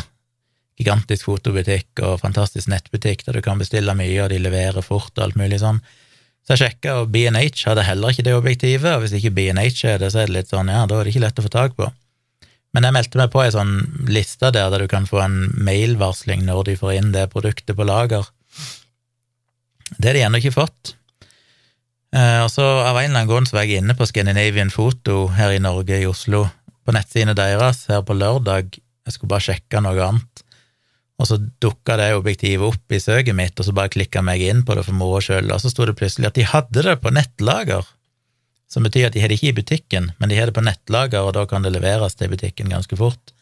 Speaker 1: gigantisk fotobutikk og fantastisk nettbutikk der du kan bestille mye, og de leverer fort og alt mulig sånn. Så jeg sjekka, og B&H hadde heller ikke det objektivet, og hvis ikke B&H er det, så er det litt sånn, ja, da er det ikke lett å få tak på. Men jeg meldte meg på ei sånn liste der, der du kan få en mailvarsling når de får inn det produktet på lager. Det har de ennå ikke fått. Eh, og så Av en eller annen grunn så var jeg inne på Scandinavian Photo her i Norge, i Oslo, på nettsidene deres her på lørdag. Jeg skulle bare sjekke noe annet. Og så dukka det objektivet opp i søket mitt, og så bare klikka meg inn på det for moro skyld, og så sto det plutselig at de hadde det på nettlager som betyr at de har det ikke i butikken, men de har det på nettlager, og da kan det leveres til butikken ganske fort.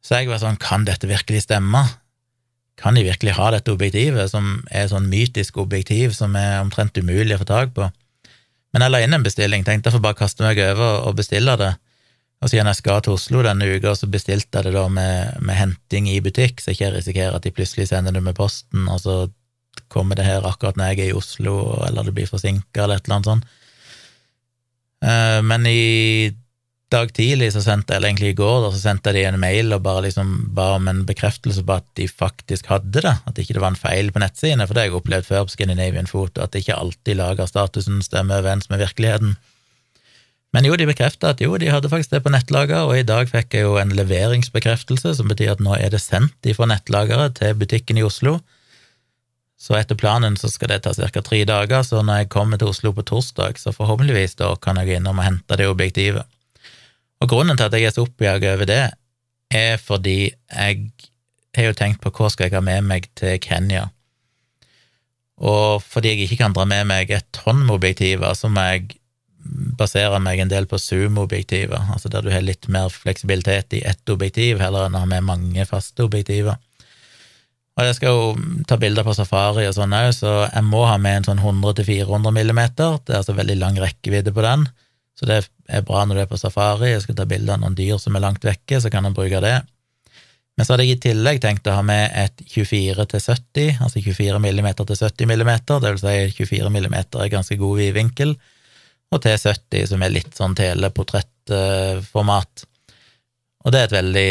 Speaker 1: Så jeg var sånn, kan dette virkelig stemme? Kan de virkelig ha dette objektivet, som er sånn mytisk objektiv som er omtrent umulig å få tak på? Men jeg la inn en bestilling, tenkte jeg får bare kaste meg over og bestille det. Og siden jeg skal til Oslo denne uka, så bestilte jeg det da med, med henting i butikk, så jeg ikke risikerer at de plutselig sender det med posten, og så kommer det her akkurat når jeg er i Oslo, eller det blir forsinka, eller et eller annet sånt. Eh, men i dag tidlig, så sendte eller egentlig i går, da, så sendte de en mail og bare liksom ba om en bekreftelse på at de faktisk hadde det, at ikke det var en feil på nettsidene, for det har jeg opplevd før på Scandinavian Foto, at det ikke alltid lager statusen stemmer overens med virkeligheten. Men jo, de bekrefta at jo, de hadde faktisk det på nettlager, og i dag fikk jeg jo en leveringsbekreftelse, som betyr at nå er det sendt fra nettlageret til butikken i Oslo. Så etter planen så skal det ta ca. tre dager, så når jeg kommer til Oslo på torsdag, så forhåpentligvis da kan jeg gå innom og hente det objektivet. Og grunnen til at jeg er så oppjaga over det, er fordi jeg har jo tenkt på hva skal jeg ha med meg til Kenya. Og fordi jeg ikke kan dra med meg et tonn med objektiver, så må jeg basere meg en del på zoom-objektiver, altså der du har litt mer fleksibilitet i ett objektiv heller enn å ha med mange faste objektiver. Og jeg skal jo ta bilder på safari og sånn òg, så jeg må ha med en sånn 100-400 millimeter. Det er altså veldig lang rekkevidde på den, så det er bra når du er på safari. Jeg skal ta bilder av noen dyr som er langt vekke, så kan en bruke det. Men så hadde jeg i tillegg tenkt å ha med et 24 til 70, altså 24 millimeter til 70 millimeter, det vil si 24 millimeter er ganske god vidvinkel, og til 70 som er litt sånn teleportrettformat. Og det er et veldig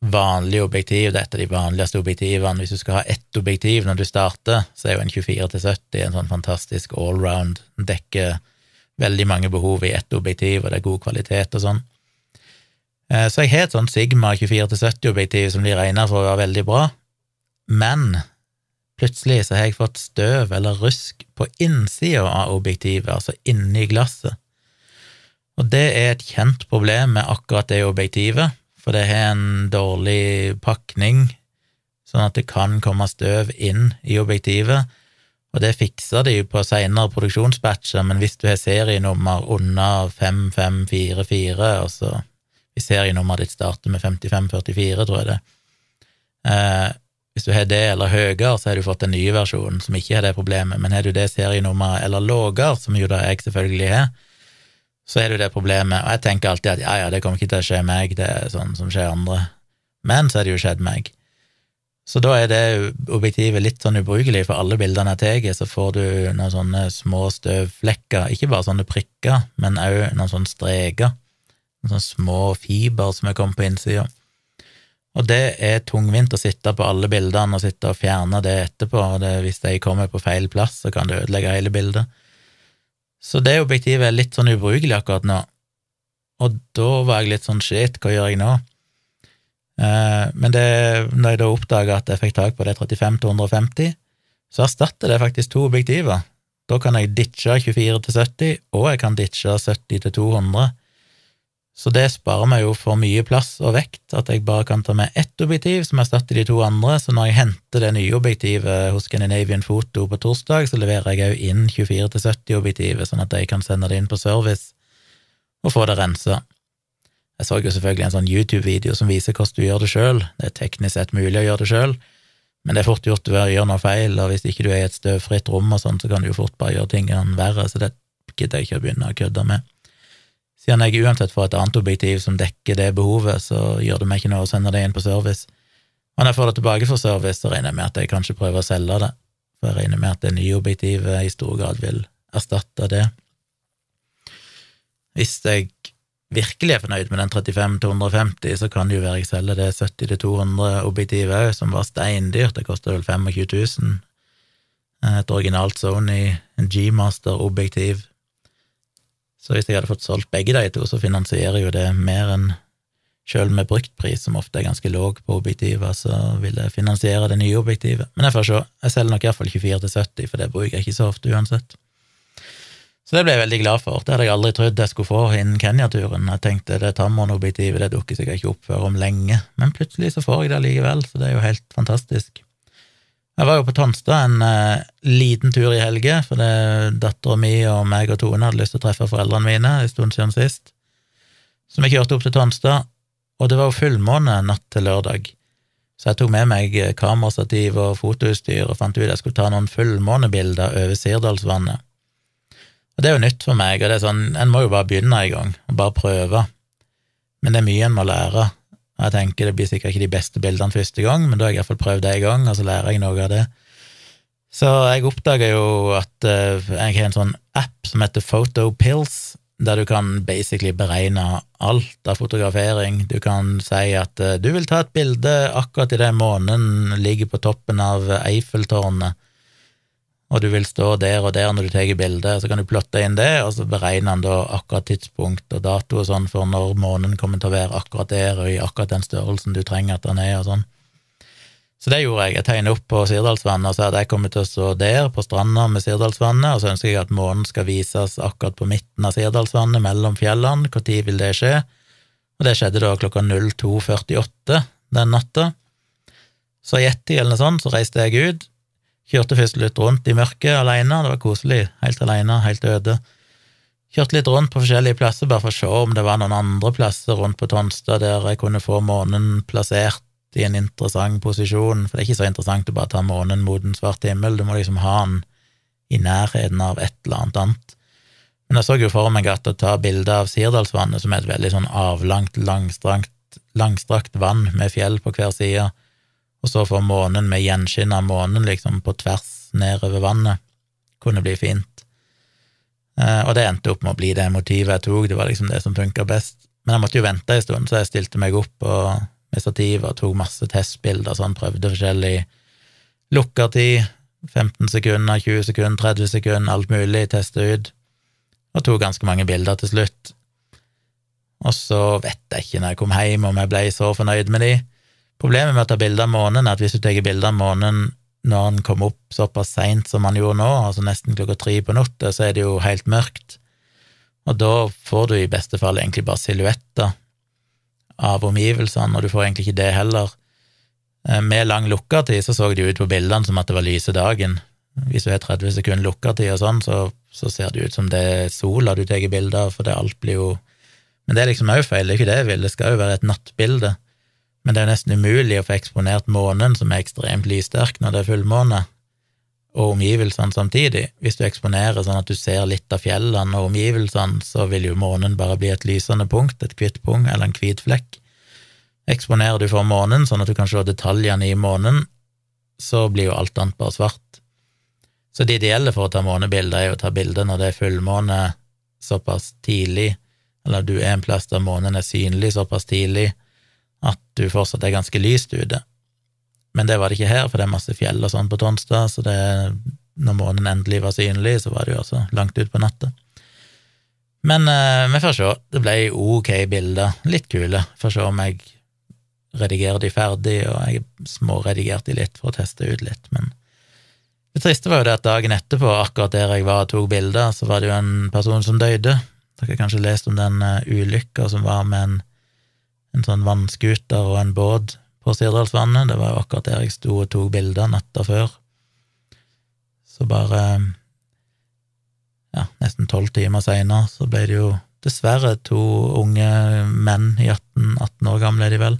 Speaker 1: vanlig objektiv, det er et av de vanligste objektivene. Hvis du skal ha ett objektiv når du starter, så er jo en 24 til 70 en sånn fantastisk allround, dekker veldig mange behov i ett objektiv, og det er god kvalitet og sånn. Eh, så jeg har et sånt Sigma 24 til 70-objektiv som blir regna for å være veldig bra, men plutselig så har jeg fått støv eller rusk på innsida av objektivet, altså inni glasset. Og det er et kjent problem med akkurat det objektivet, for det har en dårlig pakning, sånn at det kan komme støv inn i objektivet, og det fikser de på seinere produksjonsbatcher, men hvis du har serienummer under 5544, altså hvis serienummeret ditt starter med 5544, tror jeg det, eh, hvis du har det eller høyere, så har du fått den nye versjonen som ikke har det problemet, men har du det serienummeret eller lavere, som jo da jeg selvfølgelig har, så er det jo det problemet, og jeg tenker alltid at ja, ja, det kommer ikke til å skje meg, det er sånn som skjer andre, men så er det jo skjedd meg. Så da er det objektivet litt sånn ubrukelig, for alle bildene jeg tar, så får du noen sånne små støvflekker, ikke bare sånne prikker, men òg noen sånne streker, noen sånne små fiber som er kommet på innsida. Og det er tungvint å sitte på alle bildene og sitte og fjerne det etterpå, og det, hvis de kommer på feil plass, så kan det ødelegge hele bildet. Så det objektivet er litt sånn ubrukelig akkurat nå, og da var jeg litt sånn shit, hva gjør jeg nå? Eh, men det, når jeg da oppdaga at jeg fikk tak på det 35-250, så erstatter det faktisk to objektiver. Da kan jeg ditche 24 70, og jeg kan ditche 70 til 200. Så det sparer meg jo for mye plass og vekt, at jeg bare kan ta med ett objektiv som erstatter de to andre, så når jeg henter det nye objektivet hos Scandinavian Photo på torsdag, så leverer jeg òg inn 24-70-objektivet, sånn at jeg kan sende det inn på service og få det rensa. Jeg så jo selvfølgelig en sånn YouTube-video som viser hvordan du gjør det sjøl. Det er teknisk sett mulig å gjøre det sjøl, men det er fort gjort å gjøre noe feil, og hvis ikke du er i et støvfritt rom og sånn, så kan du jo fort bare gjøre tingene verre, så det gidder jeg ikke å begynne å kødde med. Siden jeg uansett får et annet objektiv som dekker det behovet, så gjør det meg ikke noe å sende det inn på service. Og når jeg får det tilbake for service, så regner jeg med at jeg kanskje prøver å selge det, for jeg regner med at det nye objektivet i stor grad vil erstatte det. Hvis jeg virkelig er fornøyd med den 35-250, så kan det jo være jeg selger det 70-200 objektivet òg, som var steindyrt, det koster vel 25 000. Et originalt Sony G-master-objektiv. Så hvis jeg hadde fått solgt begge de to, så finansierer jo det mer enn Sjøl med bruktpris, som ofte er ganske låg på objektiver, så vil jeg finansiere det nye objektivet. Men jeg får se. Jeg selger nok iallfall 24 til 70, for det bruker jeg ikke så ofte uansett. Så det ble jeg veldig glad for. Det hadde jeg aldri trodd jeg skulle få innen Kenya-turen. Jeg tenkte det Tamron-objektivet det dukker sikkert ikke opp før om lenge, men plutselig så får jeg det likevel, så det er jo helt fantastisk. Jeg var jo på Tonstad en uh, liten tur i helge, for dattera mi og meg og Tone hadde lyst til å treffe foreldrene mine en stund siden sist. Så vi kjørte opp til Tonstad, og det var jo fullmåne natt til lørdag. Så jeg tok med meg kamerastativ og fotoutstyr og fant ut jeg skulle ta noen fullmånebilder over Sirdalsvannet. Og det er jo nytt for meg, og det er sånn, en må jo bare begynne i gang, og bare prøve. Men det er mye en må lære. Og jeg tenker det blir sikkert ikke de beste bildene første gang, men da har jeg iallfall prøvd det i gang, og så lærer jeg noe av det. Så jeg oppdaga jo at uh, jeg har en sånn app som heter Photopills, der du kan basically beregne alt av fotografering. Du kan si at uh, du vil ta et bilde akkurat idet månen ligger på toppen av Eiffeltårnet og du vil stå der og der når du tar bildet, så kan du plotte inn det, og så beregner han da akkurat tidspunkt og dato og sånn for når månen kommer til å være akkurat der og i akkurat den størrelsen du trenger at den er, og sånn. Så det gjorde jeg. Jeg tegnet opp på Sirdalsvannet og sa at jeg kommer til å stå der på stranda med Sirdalsvannet, og så ønsker jeg at månen skal vises akkurat på midten av Sirdalsvannet, mellom fjellene. Når vil det skje? Og det skjedde da klokka 02.48 den natta. Så i ett eller noe sånt så reiste jeg ut, Kjørte først litt rundt i mørket alene, det var koselig, helt alene, helt øde. Kjørte litt rundt på forskjellige plasser, bare for å se om det var noen andre plasser rundt på Tonstad der jeg kunne få månen plassert i en interessant posisjon, for det er ikke så interessant å bare ta månen mot en svart himmel, du må liksom ha den i nærheten av et eller annet annet. Men jeg så jo for meg at å ta bilde av Sirdalsvannet, som er et veldig sånn avlangt, langstrakt, langstrakt vann med fjell på hver side, og så får månen med gjenskinn av månen liksom på tvers nedover vannet. Kunne bli fint. Eh, og det endte opp med å bli det motivet jeg tok, det var liksom det som funka best. Men jeg måtte jo vente en stund, så jeg stilte meg opp og, med stativ og tok masse testbilder, sånn, prøvde forskjellig lukkertid, 15 sekunder, 20 sekunder, 30 sekunder, alt mulig, teste ut, og tok ganske mange bilder til slutt. Og så vet jeg ikke når jeg kom hjem om jeg ble så fornøyd med de, Problemet med å ta bilde av månen er at hvis du tar bilde av månen når han kom opp såpass seint som han gjorde nå, altså nesten klokka tre på natta, så er det jo helt mørkt, og da får du i beste fall egentlig bare silhuetter av omgivelsene, og du får egentlig ikke det heller. Eh, med lang lukkertid så så det ut på bildene som at det var lyse dagen. Hvis du har 30 sekunder lukkertid og sånn, så, så, ser det ut som det er sola du tar bilde av, for det alt blir jo Men det er liksom òg feil, det er ikke det jeg vil, det skal jo være et nattbilde. Men det er nesten umulig å få eksponert månen, som er ekstremt lyssterk når det er fullmåne, og omgivelsene samtidig. Hvis du eksponerer sånn at du ser litt av fjellene og omgivelsene, så vil jo månen bare bli et lysende punkt, et hvitt punkt eller en hvit flekk. Eksponerer du for månen, sånn at du kan se detaljene i månen, så blir jo alt annet bare svart. Så det ideelle for å ta månebilder er å ta bilder når det er fullmåne såpass tidlig, eller du er en plass der månen er synlig såpass tidlig at du fortsatt er ganske lyst ute. Men det var det ikke her, for det er masse fjell og sånn på Tonstad, så det, når månen endelig var synlig, så var det jo også langt utpå natta. Men eh, vi får se. Det ble ok bilder, litt kule. Får se om jeg redigerer de ferdig, og jeg småredigerte de litt for å teste ut litt, men det triste var jo det at dagen etterpå, akkurat der jeg var og tok bilder, så var det jo en person som døde. Dere har kanskje lest om den uh, ulykka som var med en, en sånn vannskuter og en båt på Sirdalsvannet. Det var jo akkurat der jeg sto og tok bilder natta før. Så bare ja, nesten tolv timer seinere så ble det jo dessverre to unge menn i 18, 18 år gamle, er de vel.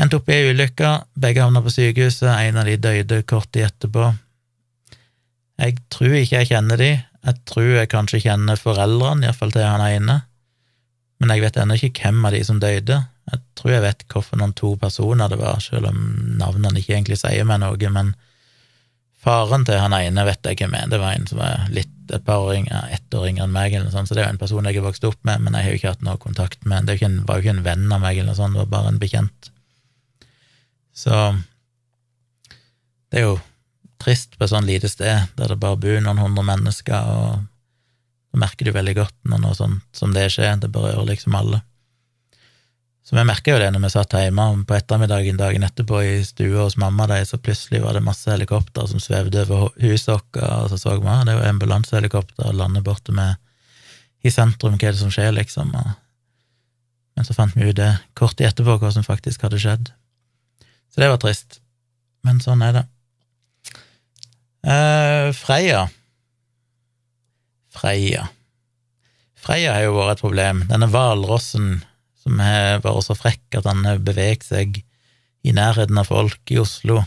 Speaker 1: Endte opp i ei ulykke, begge havna på sykehuset, en av de døde kort tid etterpå. Jeg tror ikke jeg kjenner de. Jeg tror jeg kanskje kjenner foreldrene, iallfall til han ene, men jeg vet ennå ikke hvem av de som døde. Jeg tror jeg vet noen to personer det var, selv om navnene ikke egentlig sier meg noe, men faren til han ene vet jeg hvem er. Det var en som var litt et par år yngre, ett år yngre enn meg, eller noe sånt, så det er jo en person jeg har vokst opp med, men jeg har jo ikke hatt noe kontakt med. Det var jo ikke en venn av meg, eller noe sånt, det var bare en bekjent. Så det er jo trist på et sånn lite sted der det bare bor noen hundre mennesker, og så merker du veldig godt når noe sånt som det skjer, det berører liksom alle. Så vi merka jo det når vi satt hjemme på ettermiddagen dagen etterpå i stua hos mamma, der, så plutselig var det masse helikopter som svevde over huset vårt, og så så vi at det var ambulansehelikopter og lander borte med i sentrum, hva er det som skjer, liksom. Men så fant vi ut det kort tid etterpå, hva som faktisk hadde skjedd. Så det var trist. Men sånn er det. Uh, Freia Freia Freia har jo vært et problem. Denne hvalrossen som har vært så frekk at han har beveget seg i nærheten av folk i Oslo,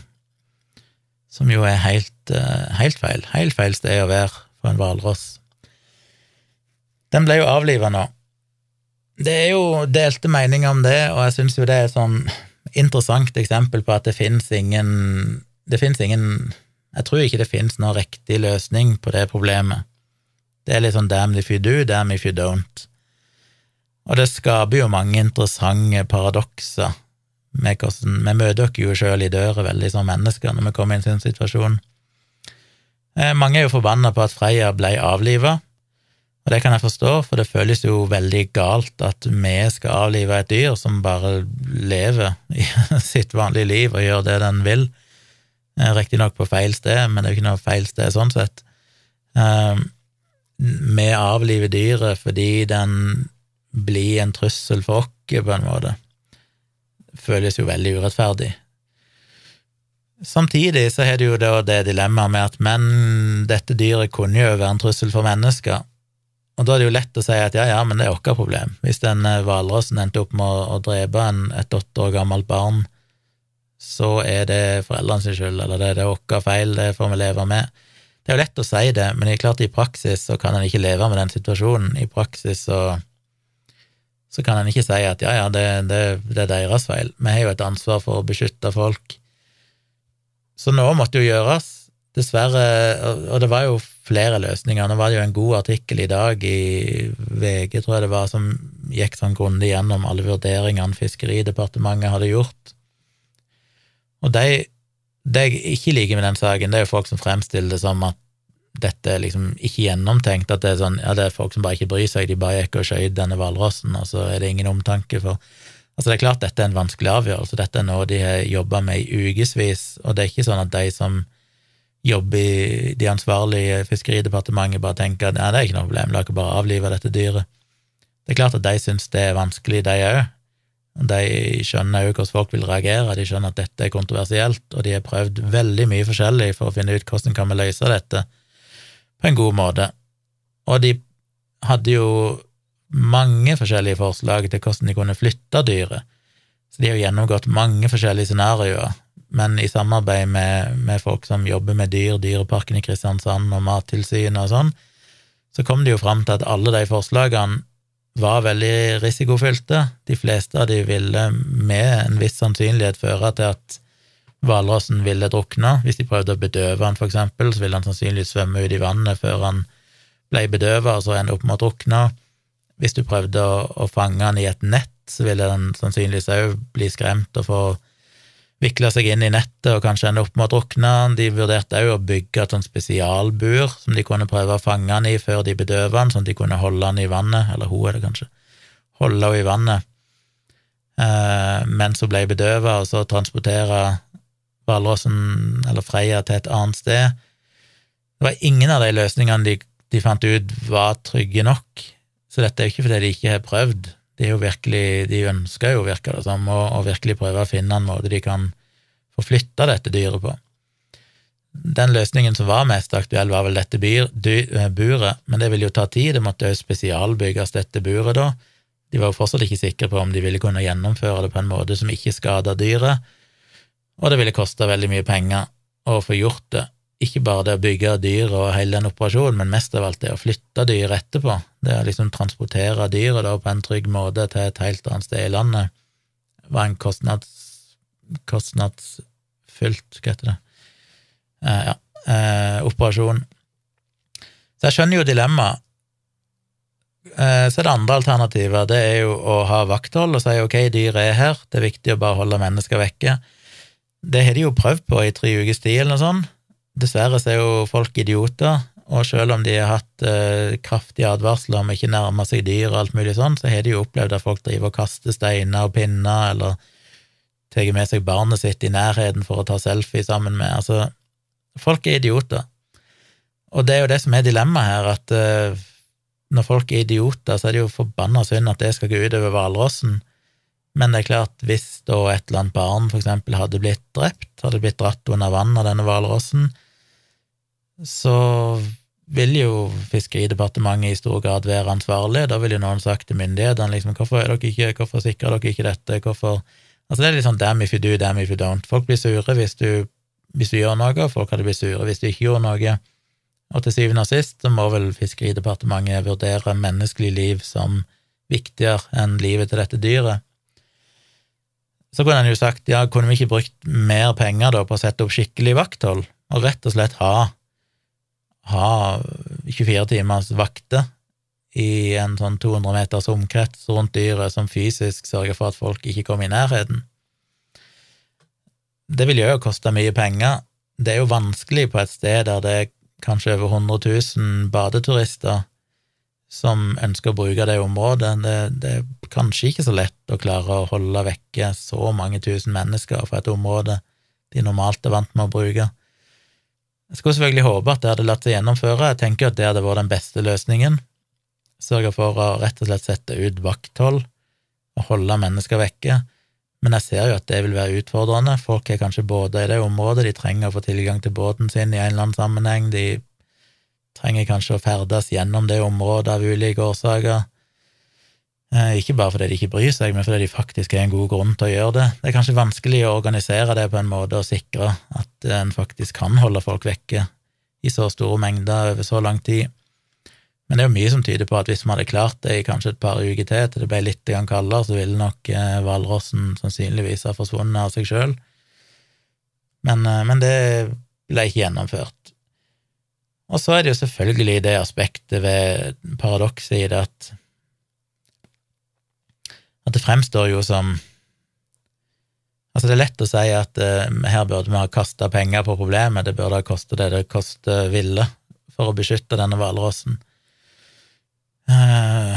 Speaker 1: som jo er helt, uh, helt feil. Helt feil sted å være for en hvalross. Den ble jo avliva nå. Det er jo delte meninger om det, og jeg syns jo det er et sånn interessant eksempel på at det fins ingen Det fins ingen jeg tror ikke det finnes noen riktig løsning på det problemet. Det er litt sånn damn if you do, damn if you don't. Og det skaper jo mange interessante paradokser med hvordan Vi møter oss jo sjøl i døra veldig som mennesker når vi kommer inn i en situasjon. Eh, mange er jo forbanna på at Freya ble avliva, og det kan jeg forstå, for det føles jo veldig galt at vi skal avlive et dyr som bare lever i sitt vanlige liv og gjør det den vil. Eh, riktignok på feil sted, men det er jo ikke noe feil sted sånn sett. Ehm, vi avliver dyret fordi den blir en trussel for oss, på en måte. Det føles jo veldig urettferdig. Samtidig så har du jo da det dilemmaet med at men dette dyret kunne jo være en trussel for mennesker, og da er det jo lett å si at ja, ja, men det er vårt problem. Hvis den eh, hvalrossen endte opp med å, å drepe en, et åtte år gammelt barn så er det foreldrenes skyld, eller det er det vår feil, det får vi leve med. Det er jo lett å si det, men det er klart i praksis så kan en ikke leve med den situasjonen. I praksis så, så kan en ikke si at ja, ja, det, det, det, er deres feil. Vi har jo et ansvar for å beskytte folk. Så noe måtte jo gjøres. Dessverre, og det var jo flere løsninger. Nå var det jo en god artikkel i dag i VG, tror jeg det var, som gikk sånn grundig gjennom alle vurderingene Fiskeridepartementet hadde gjort og de, det jeg ikke liker med den saken, det er jo folk som fremstiller det som at dette er liksom ikke gjennomtenkt, at det er sånn, ja, det er folk som bare ikke bryr seg, de bare gikk og skjøt denne hvalrossen, og så er det ingen omtanke for Altså, det er klart dette er en vanskelig avgjørelse, dette er noe de har jobba med i ukevis, og det er ikke sånn at de som jobber i de ansvarlige Fiskeridepartementet, bare tenker at ja, det er ikke noe problem, la ikke bare avlive dette dyret. Det er klart at de syns det er vanskelig, de òg. De skjønner jo hvordan folk vil reagere, de skjønner at dette er kontroversielt, og de har prøvd veldig mye forskjellig for å finne ut hvordan kan vi løse dette på en god måte. Og de hadde jo mange forskjellige forslag til hvordan de kunne flytte dyret, så de har gjennomgått mange forskjellige scenarioer, men i samarbeid med, med, folk som jobber med dyr, Dyreparken i Kristiansand og Mattilsynet og sånn, så kom de jo fram til at alle de forslagene var veldig risikofylte. De fleste av de ville med en viss sannsynlighet føre til at hvalrossen ville drukne. Hvis de prøvde å bedøve han, for eksempel, så ville han sannsynligvis svømme ut i vannet før han ble bedøva, og så ende opp med å drukne. Hvis du prøvde å, å fange han i et nett, så ville han sannsynligvis òg bli skremt og få vikla seg inn i nettet og kanskje ende opp med å drukne. De vurderte òg å bygge et sånn spesialbur som de kunne prøve å fange han i før de bedøva han, sånn at de kunne holde han i vannet, eller hun er det kanskje, holde henne i vannet eh, mens hun ble bedøva, og så transportere hvalrossen, eller Freia til et annet sted. Det var ingen av de løsningene de, de fant ut var trygge nok, så dette er jo ikke fordi de ikke har prøvd, de, virkelig, de ønsker jo, virker det som, å, virkelig prøve å finne en måte de kan få flytta dette dyret på. Den løsningen som var mest aktuell, var vel dette byr, dy, eh, buret, men det ville jo ta tid, det måtte jo spesialbygges dette buret da. De var jo fortsatt ikke sikre på om de ville kunne gjennomføre det på en måte som ikke skada dyret, og det ville koste veldig mye penger å få gjort det ikke bare det å bygge dyr og hele den operasjonen, men mest av alt det å flytte dyr etterpå. Det å liksom transportere dyret da på en trygg måte til et helt annet sted i landet var en kostnads, kostnadsfylt, hva heter det, eh, ja, eh, operasjon. Så jeg skjønner jo dilemmaet. Eh, så det andre alternativer, det er jo å ha vakthold og si ok, dyret er her, det er viktig å bare holde mennesker vekke. Det har de jo prøvd på i tre ukers tid eller noe sånt, Dessverre så er jo folk idioter, og selv om de har hatt eh, kraftige advarsler om ikke nærme seg dyr og alt mulig sånn, så har de jo opplevd at folk driver og kaster steiner og pinner, eller tar med seg barnet sitt i nærheten for å ta selfie sammen med Altså, folk er idioter. Og det er jo det som er dilemmaet her, at eh, når folk er idioter, så er det jo forbanna synd at det skal gå utover hvalrossen. Men det er klart, hvis da et eller annet barn for eksempel hadde blitt drept, hadde blitt dratt under vann av denne hvalrossen, så vil jo Fiskeridepartementet i stor grad være ansvarlig. Da vil jo noen sagt til myndighetene liksom, hvorfor, er dere ikke, hvorfor sikrer dere ikke dette, hvorfor Altså Det er litt sånn damn if you do, damn if you don't. Folk blir sure hvis du, hvis du gjør noe, folk hadde blitt sure hvis du ikke gjorde noe. Og til syvende og sist så må vel Fiskeridepartementet vurdere menneskelig liv som viktigere enn livet til dette dyret. Så kunne en jo sagt ja, kunne vi ikke brukt mer penger da på å sette opp skikkelig vakthold, og rett og slett ha ha 24 timers vakter i en sånn 200 meters omkrets rundt dyret som fysisk sørger for at folk ikke kommer i nærheten. Det vil jo koste mye penger. Det er jo vanskelig på et sted der det er kanskje over 100 000 badeturister som ønsker å bruke det området. Det, det, er kanskje ikke så lett å klare å holde vekke så mange tusen mennesker fra et område de normalt er vant med å bruke. Jeg skulle selvfølgelig håpe at det hadde latt seg gjennomføre, jeg tenker at det hadde vært den beste løsningen. Sørge for å rett og slett sette ut vakthold og holde mennesker vekke. Men jeg ser jo at det vil være utfordrende. Folk er kanskje båter i det området, de trenger å få tilgang til båten sin i en eller annen sammenheng, de trenger kanskje å ferdes gjennom det området av ulike årsaker. Eh, ikke bare fordi de ikke bryr seg, men fordi de faktisk har en god grunn til å gjøre det. Det er kanskje vanskelig å organisere det på en måte og sikre at en faktisk kan holde folk vekke i så store mengder over så lang tid. Men det er jo mye som tyder på at hvis vi hadde klart det i kanskje et par uker til, til det ble litt kaldere, så ville nok eh, hvalrossen sannsynligvis ha forsvunnet av seg sjøl. Men, eh, men det ble ikke gjennomført. Og så er det jo selvfølgelig det aspektet ved paradokset i det at det fremstår jo som Altså, det er lett å si at uh, her burde vi ha kasta penger på problemet, det burde ha kosta det det koste ville for å beskytte denne hvalrossen. Uh,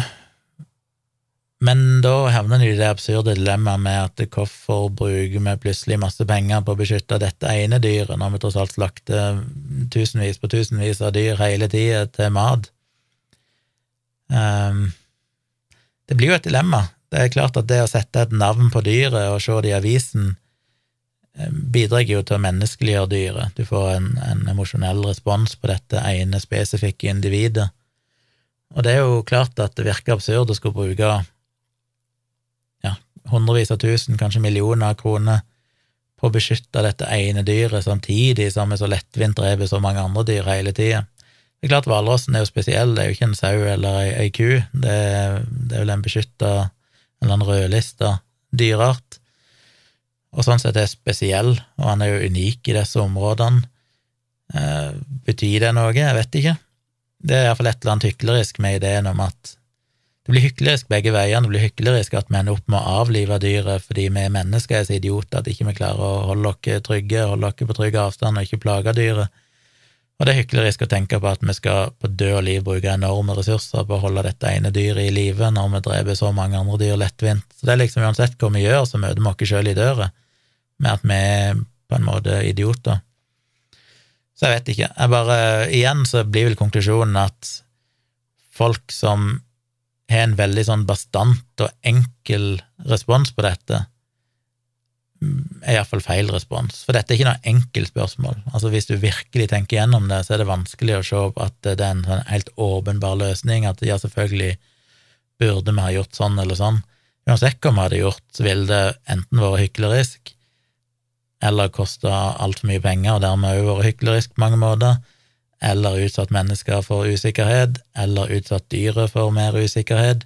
Speaker 1: Men da havner de i det absurde dilemmaet med at hvorfor bruker vi plutselig masse penger på å beskytte dette ene dyret, når vi tross alt slakter tusenvis på tusenvis av dyr hele tida til mat? Um, det blir jo et dilemma. Det er klart at det å sette et navn på dyret og se det i avisen bidrar jo til å menneskeliggjøre dyret. Du får en, en emosjonell respons på dette ene spesifikke individet. Og det er jo klart at det virker absurd å skulle bruke ja, hundrevis av tusen, kanskje millioner av kroner på å beskytte dette ene dyret, samtidig som vi så lettvint dreper så mange andre dyr hele tida. Det er klart hvalrossen er jo spesiell, det er jo ikke en sau eller ei, ei ku, det det er vel en beskytta eller en rødlista dyreart, og sånn sett er spesiell, og han er jo unik i disse områdene. Eh, betyr det noe? Jeg vet ikke. Det er iallfall et eller annet hyklerisk med ideen om at det blir hyklerisk begge veiene. Det blir hyklerisk at vi ender opp med å avlive dyret fordi vi er mennesker er så idioter at ikke vi klarer å holde oss trygge, holde oss på trygg avstand og ikke plage dyret. Og det er hyklerisk å tenke på at vi skal på død og liv bruke enorme ressurser på å holde dette ene dyret i live når vi dreper så mange andre dyr lettvint. Så det er liksom uansett hva vi gjør, så møter vi oss sjøl i døra med at vi er på en måte idioter. Så jeg vet ikke. Jeg bare, igjen så blir vel konklusjonen at folk som har en veldig sånn bastant og enkel respons på dette, er iallfall feil respons. For dette er ikke noe enkelt spørsmål. Altså Hvis du virkelig tenker gjennom det, så er det vanskelig å se at det er en sånn helt åpenbar løsning, at ja, selvfølgelig burde vi ha gjort sånn eller sånn. Uansett hva vi hadde gjort, så ville det enten vært hyklerisk, eller kosta altfor mye penger og dermed òg vært hyklerisk på mange måter, eller utsatt mennesker for usikkerhet, eller utsatt dyret for mer usikkerhet.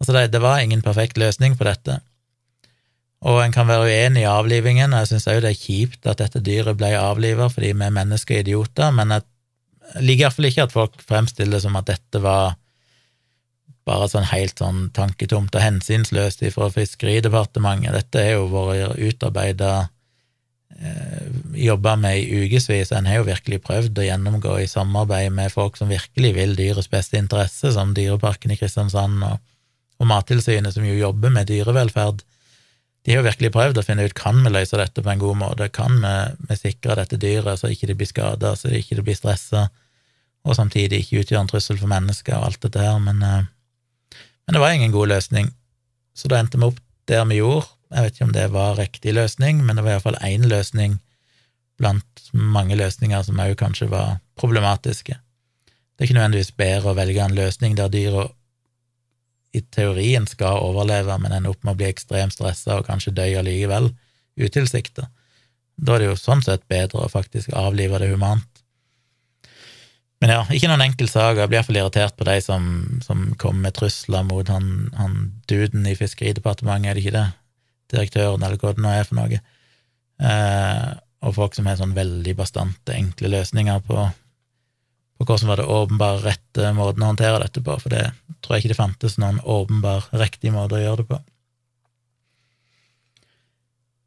Speaker 1: Altså, det, det var ingen perfekt løsning på dette. Og en kan være uenig i avlivingen, og jeg syns òg det er kjipt at dette dyret ble avliva fordi vi er mennesker og idioter, men jeg liker iallfall ikke at folk fremstiller det som at dette var bare sånn helt sånn tanketomt og hensynsløst fra Fiskeridepartementet. Dette er jo vært utarbeida eh, jobba med i ukevis. En har jo virkelig prøvd å gjennomgå i samarbeid med folk som virkelig vil dyrets beste interesse, som Dyreparken i Kristiansand og, og Mattilsynet, som jo jobber med dyrevelferd de har virkelig prøvd å finne ut kan vi løse dette på en god måte, kan vi, vi sikre dette dyret så ikke det blir skada, så det ikke blir stressa, og samtidig ikke utgjør en trussel for mennesker og alt dette her, men, eh, men det var ingen god løsning. Så da endte vi opp der vi gjorde. Jeg vet ikke om det var riktig løsning, men det var iallfall én løsning blant mange løsninger som òg kanskje var problematiske. Det er ikke nødvendigvis bedre å velge en løsning der dyra i teorien skal overleve, men ender opp med å bli ekstremt stressa og kanskje dø allikevel, utilsikta. Da er det jo sånn sett bedre å faktisk avlive det humant. Men ja, ikke noen enkel sak, jeg blir iallfall irritert på de som, som kommer med trusler mot han, han duden i Fiskeridepartementet, er det ikke det? Direktøren, eller hva det nå er for noe. Eh, og folk som har sånn veldig bastante, enkle løsninger på, og som var det åpenbare rette måten å håndtere dette på, for det tror jeg ikke det fantes noen åpenbar riktig måte å gjøre det på.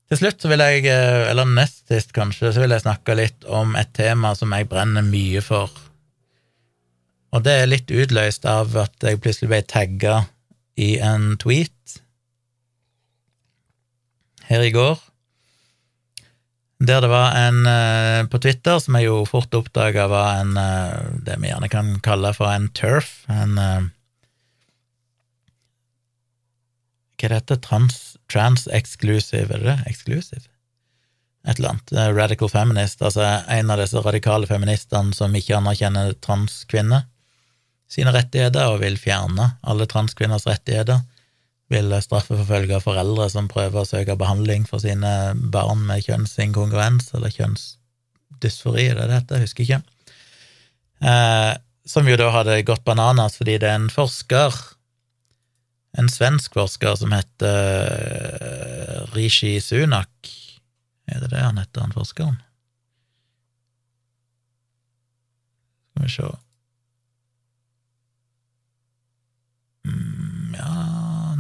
Speaker 1: Til slutt så vil jeg, eh, eller nest sist kanskje, så vil jeg snakke litt om et tema som jeg brenner mye for. Og det er litt utløst av at jeg plutselig ble tagga i en tweet her i går der det var en uh, på Twitter, som jeg jo fort oppdaga var en uh, det vi gjerne kan kalle for en turf, en uh, Hva heter det? Trans, trans-exclusive, er det det? Exclusive? Et eller annet. Radical feminist, altså en av disse radikale feministene som ikke anerkjenner transkvinner sine rettigheter, og vil fjerne alle transkvinners rettigheter vil straffeforfølge foreldre som prøver å søke behandling for sine barn med kjønnsinkongruens eller kjønnsdysfori, er det det heter? Jeg husker ikke. Eh, som jo da hadde gått bananas fordi det er en forsker, en svensk forsker, som heter eh, Rishi Sunak. Er det det han heter, han forskeren? Skal vi se mm,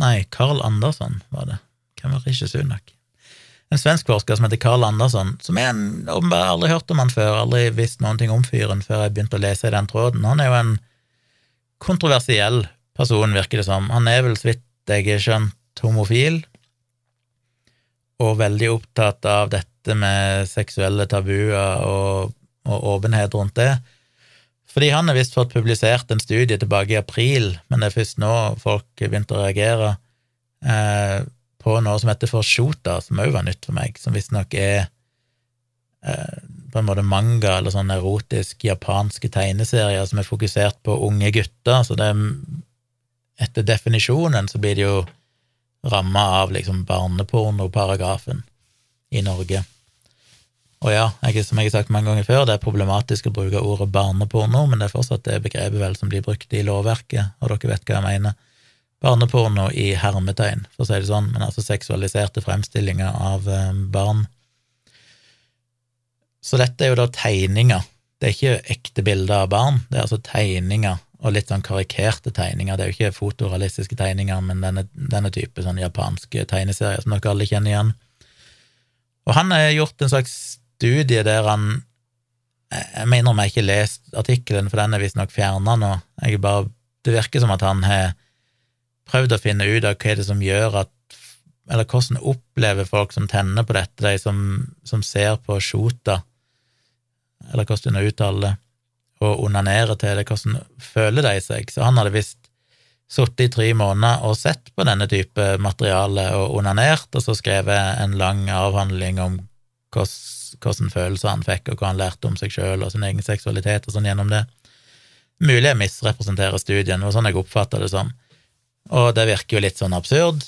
Speaker 1: Nei, Carl Andersson var det. Hvem var Rishi Sunak? En svensk forsker som heter Carl Andersson, som jeg åpenbart aldri hørt om han før, aldri visst noen ting om fyren før jeg begynte å lese i den tråden. Han er jo en kontroversiell person, virker det som. Han er vel, så vidt jeg er skjønt homofil, og veldig opptatt av dette med seksuelle tabuer og, og åpenhet rundt det. Fordi han har visst fått publisert en studie tilbake i april, men det er først nå folk begynte å reagere eh, på noe som heter for Shota, som òg var nytt for meg, som visstnok er eh, på en måte manga eller sånn erotisk japanske tegneserier som er fokusert på unge gutter, så det er etter definisjonen så blir det jo ramma av liksom barnepornoparagrafen i Norge. Og ja, jeg, som jeg har sagt mange ganger før, det er problematisk å bruke ordet barneporno, men det er fortsatt det begrepet vel som blir brukt i lovverket, og dere vet hva jeg mener. Barneporno i hermetegn, for å si det sånn, men altså seksualiserte fremstillinger av eh, barn. Så dette er jo da tegninger. Det er ikke ekte bilder av barn, det er altså tegninger og litt sånn karikerte tegninger. Det er jo ikke fotorealistiske tegninger, men denne, denne type sånn japanske tegneserier som dere alle kjenner igjen. Og han har gjort en slags studie der han Jeg mener om jeg ikke har lest artikkelen, for den er visstnok fjerna nå. Jeg bare, det virker som at han har prøvd å finne ut av hva er det som gjør at Eller hvordan opplever folk som tenner på dette, de som, som ser på Shota, eller hvordan hun uttaler det og onanerer til det, hvordan føler de seg? Så han hadde visst sittet i tre måneder og sett på denne type materiale og onanert, og så skrevet en lang avhandling om hvordan følelser han fikk, og hva han lærte om seg sjøl og sin egen seksualitet og sånn gjennom det. Mulig jeg misrepresenterer studien, var sånn jeg oppfatta det som, og det virker jo litt sånn absurd,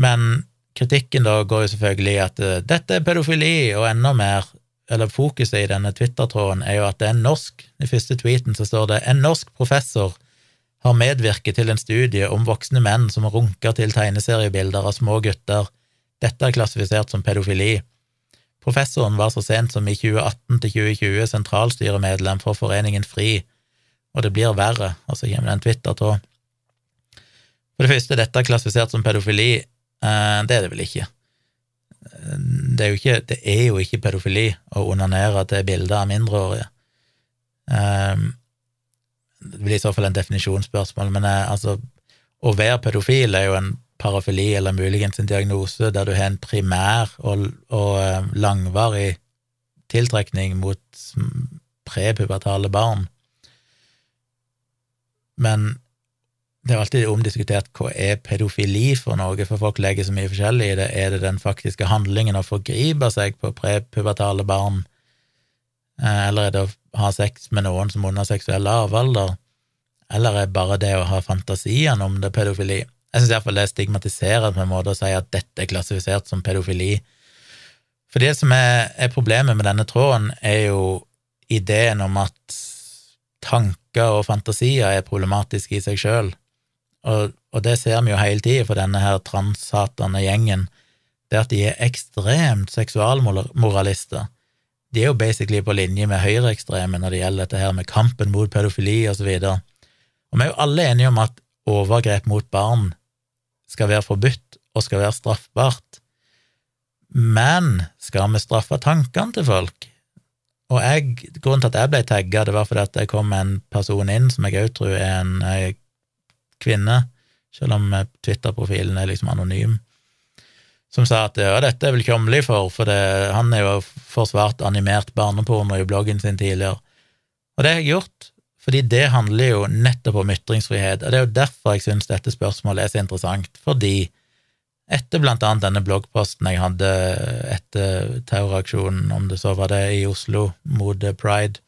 Speaker 1: men kritikken da går jo selvfølgelig i at uh, dette er pedofili, og enda mer eller fokuset i denne Twitter-tråden er jo at det er norsk I første tweeten så står det en norsk professor har medvirket til en studie om voksne menn som runker til tegneseriebilder av små gutter. Dette er klassifisert som pedofili. Professoren var så sent som i 2018 til 2020 sentralstyremedlem for Foreningen FRI, og det blir verre, altså kommer det en Twitter-tråd. For det første, dette er klassifisert som pedofili. Eh, det er det vel ikke det er, jo ikke, det er jo ikke pedofili å onanere til bilder av mindreårige. Um, det blir i så fall en definisjonsspørsmål, men eh, altså, å være pedofil er jo en parafili eller muligens en diagnose der du har en primær og, og uh, langvarig tiltrekning mot prepubertale barn. Men det er alltid omdiskutert hva er pedofili for noe, for folk legger så mye forskjellig i det. Er det den faktiske handlingen å forgripe seg på prepubertale barn, eh, eller er det å ha sex med noen som under seksuell lavalder, eller er bare det å ha fantasien om det pedofili? Jeg syns iallfall det er stigmatiserende på en måte å si at dette er klassifisert som pedofili. For det som er, er problemet med denne tråden, er jo ideen om at tanker og fantasier er problematiske i seg sjøl. Og, og, det ser vi jo hele tida for denne her transhatende gjengen, det at de er ekstremt seksualmoralister. De er jo basically på linje med høyreekstreme når det gjelder dette her med kampen mot pedofili og så. Og vi er jo alle enige om at overgrep mot barn skal være forbudt og skal være straffbart. Men skal vi straffe tankene til folk? Og jeg, grunnen til at jeg ble tagga, det var fordi at det kom en person inn som jeg òg tror er en eh, kvinne, selv om eh, Twitter-profilen er liksom anonym, som sa at ja, dette er vel Kjomli for, for det, han er jo forsvart animert barneporno i bloggen sin tidligere. Og det har jeg gjort, fordi det handler jo nettopp om ytringsfrihet, og det er jo derfor jeg syns dette spørsmålet er så interessant, fordi etter blant annet denne bloggposten jeg hadde etter terroraksjonen, om det så var det i Oslo, mot Pride,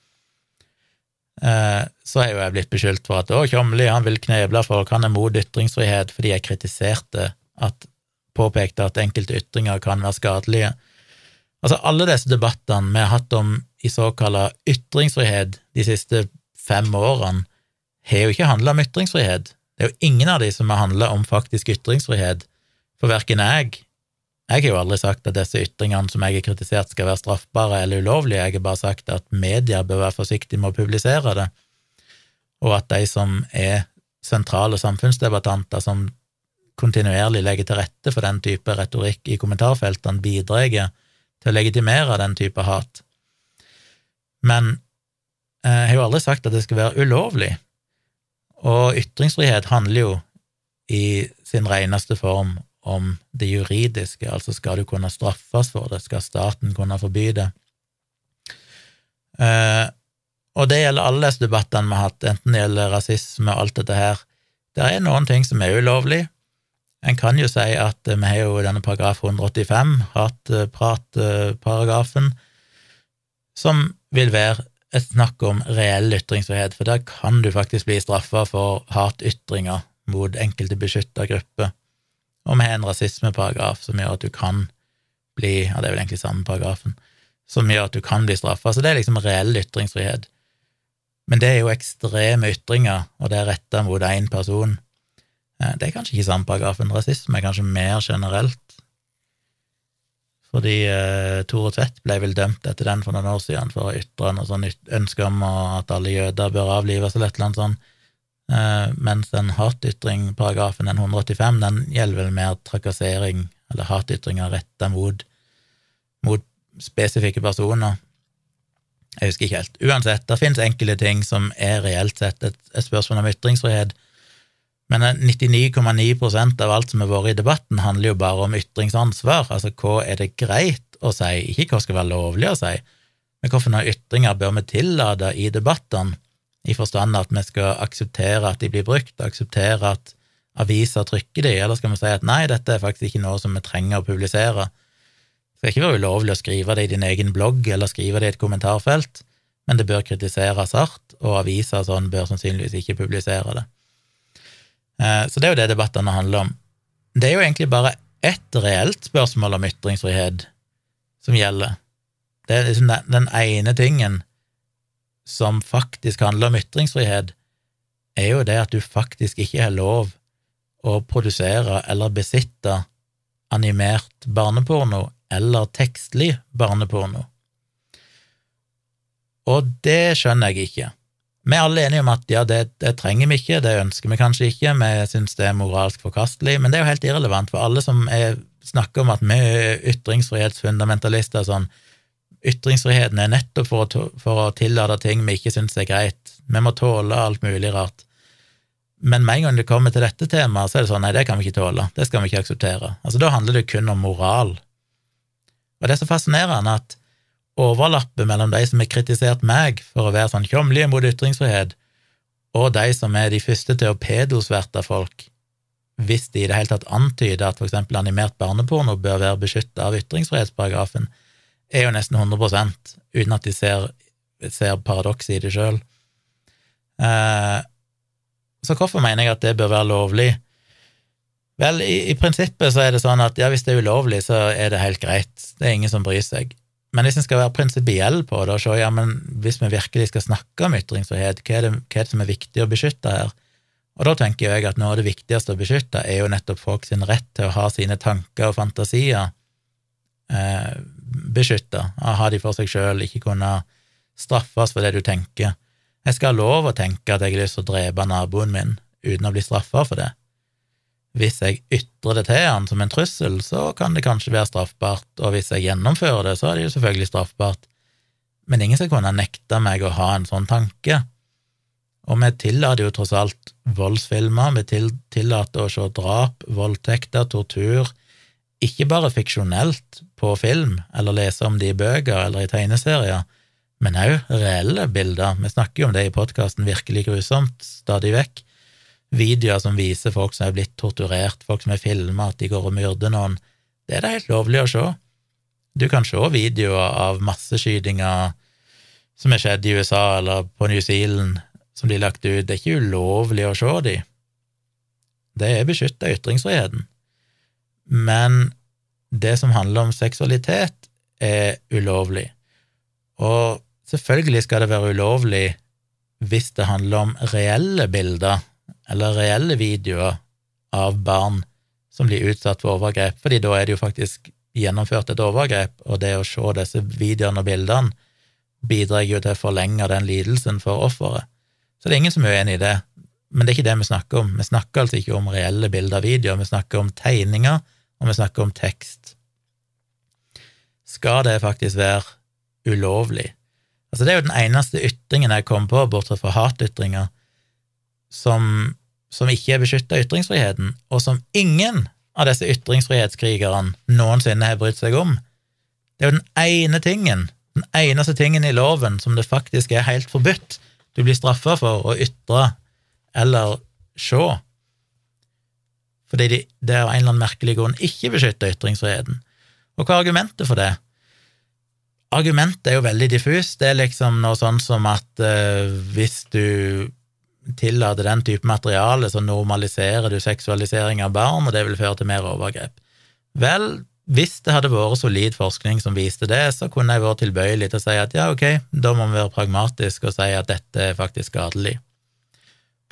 Speaker 1: Eh, så er jo jeg blitt beskyldt for at å, Kjomli han vil kneble folk, han er mot ytringsfrihet, fordi jeg kritiserte at påpekte at enkelte ytringer kan være skadelige. Altså, alle disse debattene vi har hatt om i såkalla ytringsfrihet de siste fem årene, har jo ikke handla om ytringsfrihet. Det er jo ingen av de som har handla om faktisk ytringsfrihet, for verken jeg jeg har jo aldri sagt at disse ytringene som jeg har kritisert, skal være straffbare eller ulovlige, jeg har bare sagt at media bør være forsiktige med å publisere det, og at de som er sentrale samfunnsdebattanter som kontinuerlig legger til rette for den type retorikk i kommentarfeltene, bidrar til å legitimere den type hat. Men jeg har jo aldri sagt at det skal være ulovlig, og ytringsfrihet handler jo i sin reneste form om det juridiske, altså skal du kunne straffes for det, skal staten kunne forby det? Eh, og det gjelder alle disse debattene vi har hatt, enten det gjelder rasisme og alt dette her. Det er noen ting som er ulovlig. En kan jo si at vi har jo denne paragraf 185, hatpratparagrafen, som vil være snakk om reell ytringsfrihet, for der kan du faktisk bli straffa for hatytringer mot enkelte beskytta grupper. Og vi har en rasismeparagraf som gjør at du kan bli Ja, det er vel egentlig samme paragrafen, som gjør at du kan bli straffa. Så det er liksom reell ytringsfrihet. Men det er jo ekstreme ytringer, og det er retta mot én person. Eh, det er kanskje ikke samme paragrafen. Rasisme er kanskje mer generelt. Fordi eh, Tore Tvedt ble vel dømt etter den for noen år siden for å ytre noe sånn ønske om at alle jøder bør avlives eller et eller annet sånt. Eh, mens den hatytringparagrafen, den 185, den gjelder vel mer trakassering eller hatytringer retta mot, mot spesifikke personer. Jeg husker ikke helt. Uansett, det finnes enkelte ting som er reelt sett et, et spørsmål om ytringsfrihet, men 99,9% av alt som har vært i debatten, handler jo bare om ytringsansvar. Altså hva er det greit å si, ikke hva skal være lovlig å si, men hvilke ytringer bør vi tillate i debattene? i forstand at vi skal akseptere at de blir brukt, akseptere at aviser trykker de, eller skal vi si at nei, dette er faktisk ikke noe som vi trenger å publisere. Det skal ikke være ulovlig å skrive det i din egen blogg eller skrive det i et kommentarfelt, men det bør kritiseres hardt, og aviser sånn bør sannsynligvis ikke publisere det. Eh, så det er jo det debattene handler om. Det er jo egentlig bare ett reelt spørsmål om ytringsfrihet som gjelder. Det er liksom den ene tingen som faktisk handler om ytringsfrihet, er jo det at du faktisk ikke har lov å produsere eller besitte animert barneporno eller tekstlig barneporno. Og det skjønner jeg ikke. Vi er alle enige om at ja, det, det trenger vi ikke, det ønsker vi kanskje ikke, vi syns det er moralsk forkastelig, men det er jo helt irrelevant, for alle som er, snakker om at vi er ytringsfrihetsfundamentalister sånn, Ytringsfriheten er nettopp for å, for å tillate ting vi ikke syns er greit. Vi må tåle alt mulig rart. Men med en gang det kommer til dette temaet, så er det sånn nei, det kan vi ikke tåle, det skal vi ikke akseptere. Altså, Da handler det kun om moral. Og det er så fascinerende at overlappet mellom de som har kritisert meg for å være sånn tjommelige mot ytringsfrihet, og de som er de første til å pedosverte folk, hvis de i det hele tatt antyder at for eksempel animert barneporno bør være beskytta av ytringsfrihetsparagrafen, er jo nesten 100% uten at de ser, ser paradokset i det sjøl. Eh, så hvorfor mener jeg at det bør være lovlig? Vel, i, i, prinsippet så er det sånn at ja, hvis det er ulovlig, så er det helt greit, det er ingen som bryr seg. Men hvis en skal være prinsipiell på det og se ja, men hvis vi virkelig skal snakke om ytringsfrihet, hva er, det, hva er det som er viktig å beskytte her? Og da tenker jeg at noe av det viktigste å beskytte er jo nettopp folk sin rett til å ha sine tanker og fantasier eh, beskytta, ha de for seg sjøl, ikke kunne straffes for det du tenker. Jeg skal ha lov å tenke at jeg har lyst til å drepe naboen min uten å bli straffa for det. Hvis jeg ytrer det til han som en trussel, så kan det kanskje være straffbart, og hvis jeg gjennomfører det, så er det jo selvfølgelig straffbart. Men ingen skal kunne nekte meg å ha en sånn tanke. Og vi tillater jo tross alt voldsfilmer, vi tillater å se drap, voldtekter, tortur, ikke bare fiksjonelt på film, eller lese om det i bøker eller i tegneserier, men òg reelle bilder. Vi snakker jo om det i podkasten Virkelig grusomt stadig vekk. Videoer som viser folk som er blitt torturert, folk som er filma, at de går og myrder noen. Det er det helt lovlig å se. Du kan se videoer av masseskytinger som er skjedd i USA eller på New Zealand, som blir lagt ut. Det er ikke ulovlig å se de. Det er beskytta ytringsfriheten men det som handler om seksualitet, er ulovlig. Og selvfølgelig skal det være ulovlig hvis det handler om reelle bilder eller reelle videoer av barn som blir utsatt for overgrep, fordi da er det jo faktisk gjennomført et overgrep, og det å se disse videoene og bildene bidrar jo til å forlenge den lidelsen for offeret. Så det er ingen som er uenig i det, men det er ikke det vi snakker om. Vi snakker altså ikke om reelle bilder og videoer, vi snakker om tegninger og vi snakker om tekst. Skal det faktisk være ulovlig? Altså, det er jo den eneste ytringen jeg kom på, bortsett fra hatytringer, som, som ikke av ytringsfriheten, og som ingen av disse ytringsfrihetskrigerne noensinne har brydd seg om. Det er jo den ene tingen, den eneste tingen i loven som det faktisk er helt forbudt du blir straffa for å ytre eller se, fordi de, det av en eller annen merkelig grunn ikke beskytter ytringsfriheten. Og hva er argumentet for det? Argumentet er jo veldig diffust. Det er liksom noe sånn som at uh, hvis du tillater den type materiale, så normaliserer du seksualisering av barn, og det vil føre til mer overgrep. Vel, hvis det hadde vært solid forskning som viste det, så kunne jeg vært tilbøyelig til å si at ja, ok, da må vi være pragmatiske og si at dette er faktisk skadelig.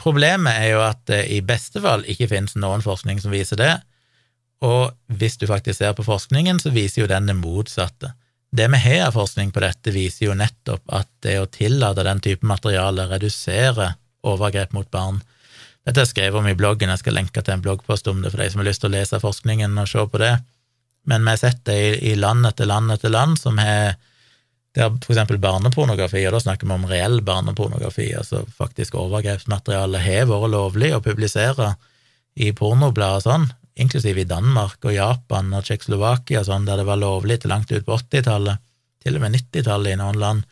Speaker 1: Problemet er jo at det i beste fall ikke finnes noen forskning som viser det, og hvis du faktisk ser på forskningen, så viser jo den det motsatte. Det vi har av forskning på dette, viser jo nettopp at det å tillate den type materiale reduserer overgrep mot barn. Dette er skrevet om i bloggen, jeg skal lenke til en bloggpost om det for de som har lyst til å lese forskningen og se på det, men vi har sett det i, land etter land etter land som har der eksempel barnepornografi, og da snakker vi om reell barnepornografi, altså faktisk overgrepsmateriale har vært lovlig å publisere i pornoblader og sånn, inklusiv i Danmark og Japan og Tsjekkoslovakia og sånn, der det var lovlig til langt ut på 80-tallet, til og med 90-tallet i noen land,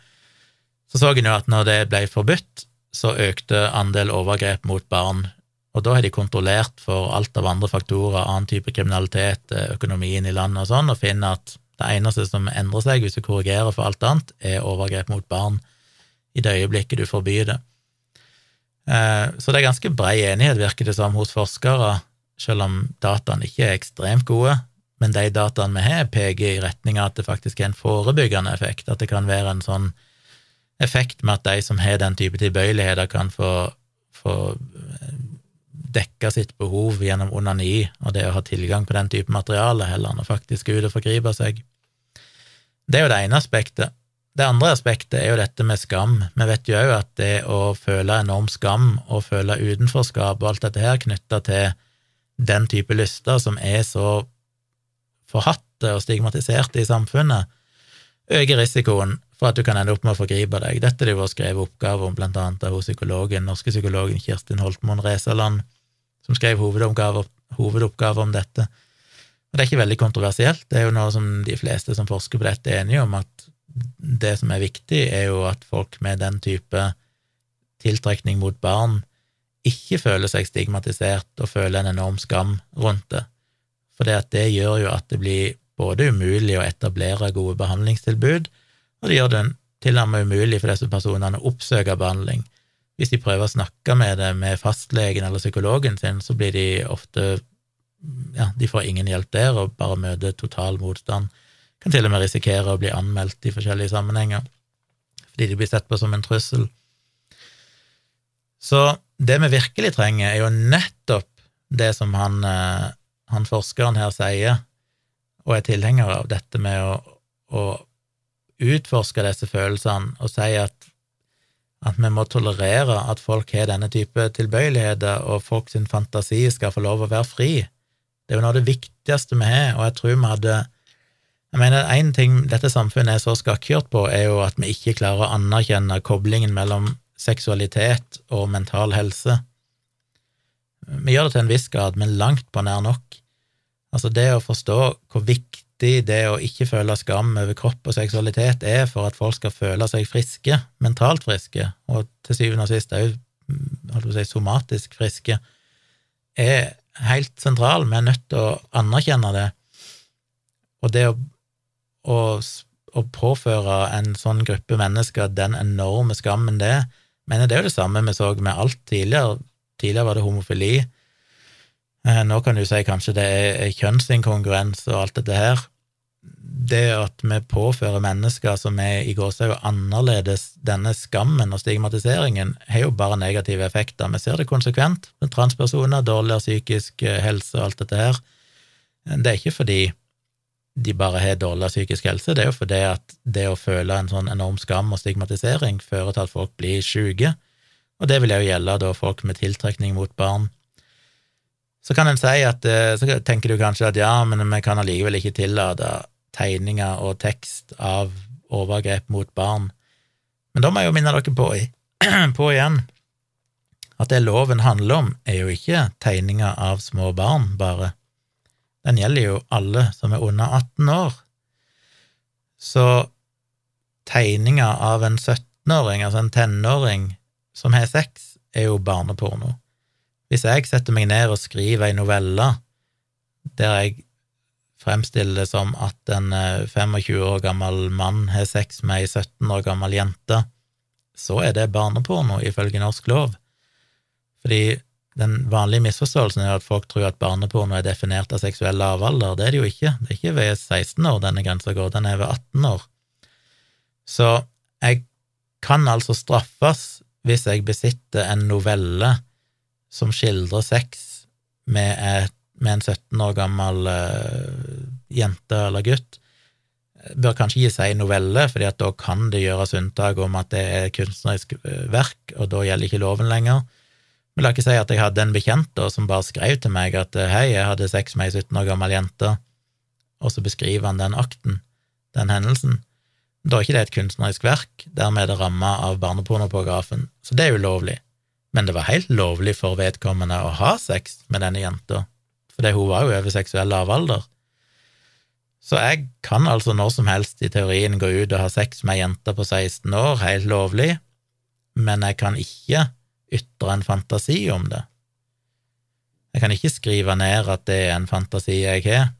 Speaker 1: så så en jo at når det ble forbudt, så økte andel overgrep mot barn, og da har de kontrollert for alt av andre faktorer, annen type kriminalitet, økonomien i landet og sånn, og finner at det eneste som endrer seg hvis du korrigerer for alt annet, er overgrep mot barn i det øyeblikket du forbyr det. Eh, så det er ganske brei enighet, virker det som, hos forskere selv om dataene ikke er ekstremt gode, men de dataene vi har, peker i retning av at det faktisk er en forebyggende effekt, at det kan være en sånn effekt med at de som har den type tilbøyeligheter, kan få, få eh, dekka sitt behov gjennom onani og det å ha tilgang på den type materiale, heller enn å faktisk ut og forgripe seg. Det er jo det ene aspektet. Det andre aspektet er jo dette med skam. Vi vet jo òg at det å føle enorm skam og føle utenforskap og alt dette her knytta til den type lyster som er så forhatte og stigmatiserte i samfunnet, øker risikoen for at du kan ende opp med å forgripe deg. Dette det jo skrevet oppgave om blant annet av psykologen, norske psykologen Kirstin Holtmoen Resaland, som skrev hovedoppgave, hovedoppgave om dette. Og det er ikke veldig kontroversielt, det er jo noe som de fleste som forsker på dette, er enige om, at det som er viktig, er jo at folk med den type tiltrekning mot barn ikke føler seg stigmatisert og føler en enorm skam rundt det. For det gjør jo at det blir både umulig å etablere gode behandlingstilbud, og det gjør det til og med umulig for disse personene å oppsøke behandling. Hvis de prøver å snakke med det med fastlegen eller psykologen sin, så blir de ofte ja, de får ingen hjelp der og bare møter total motstand. Kan til og med risikere å bli anmeldt i forskjellige sammenhenger fordi de blir sett på som en trussel. Så det vi virkelig trenger, er jo nettopp det som han, eh, han forskeren her sier, og er tilhenger av, dette med å, å utforske disse følelsene og si at, at vi må tolerere at folk har denne type tilbøyeligheter, og folk sin fantasi skal få lov å være fri. Det er jo noe av det viktigste vi har, og jeg tror vi hadde jeg mener, Én ting dette samfunnet er så skakkjørt på, er jo at vi ikke klarer å anerkjenne koblingen mellom seksualitet og mental helse. Vi gjør det til en viss grad, men langt på nær nok. Altså, det å forstå hvor viktig det å ikke føle skam over kropp og seksualitet er for at folk skal føle seg friske, mentalt friske, og til syvende og sist òg si, somatisk friske, er helt sentral. Vi er nødt til å anerkjenne det. Og det å, å, å påføre en sånn gruppe mennesker den enorme skammen det er, men det er jo det samme vi så med alt tidligere. Tidligere var det homofili. Eh, nå kan du si kanskje det er kjønnsinkongruens og alt dette her. Det at vi påfører mennesker som er i gåsehud annerledes denne skammen og stigmatiseringen, har jo bare negative effekter. Vi ser det konsekvent med transpersoner, dårligere psykisk eh, helse og alt dette her. Det er ikke fordi de bare har dårligere psykisk helse, det er jo fordi at det å føle en sånn enorm skam og stigmatisering fører til at folk blir syke, og det vil jo gjelde da folk med tiltrekning mot barn. Så kan en si at, eh, så tenker du kanskje at ja, men vi kan allikevel ikke tillate tegninger og tekst av overgrep mot barn. Men da må jeg jo minne dere på, på igjen at det loven handler om, er jo ikke tegninger av små barn, bare. Den gjelder jo alle som er under 18 år. Så tegninger av en 17-åring, altså en tenåring, som har sex, er jo barneporno. Hvis jeg setter meg ned og skriver ei novelle der jeg fremstiller det som at en 25 eh, år gammel mann har sex med ei 17 år gammel jente, så er det barneporno ifølge norsk lov. Fordi den vanlige misforståelsen er at folk tror at barneporno er definert av seksuell lavalder. Det er det jo ikke. Det er ikke ved 16 år denne grensa går, den er ved 18 år. Så jeg kan altså straffes hvis jeg besitter en novelle som skildrer sex med, et, med en 17 år gammel uh, jente eller gutt, bør kanskje ikke si novelle, fordi at da kan det gjøres unntak om at det er kunstnerisk eh, verk, og da gjelder ikke loven lenger. Men la ikke si at jeg hadde en bekjent da, som bare skrev til meg at eh, hei, jeg hadde sex med ei 17 år gammel jente, og så beskriver han den akten, den hendelsen. Da er ikke det et kunstnerisk verk, dermed er det ramma av barnepornoparagrafen, så det er ulovlig. Men det var helt lovlig for vedkommende å ha sex med denne jenta, fordi hun var jo over seksuell lavalder. Så jeg kan altså når som helst i teorien gå ut og ha sex med ei jente på 16 år, helt lovlig, men jeg kan ikke ytre en fantasi om det. Jeg kan ikke skrive ned at det er en fantasi jeg har.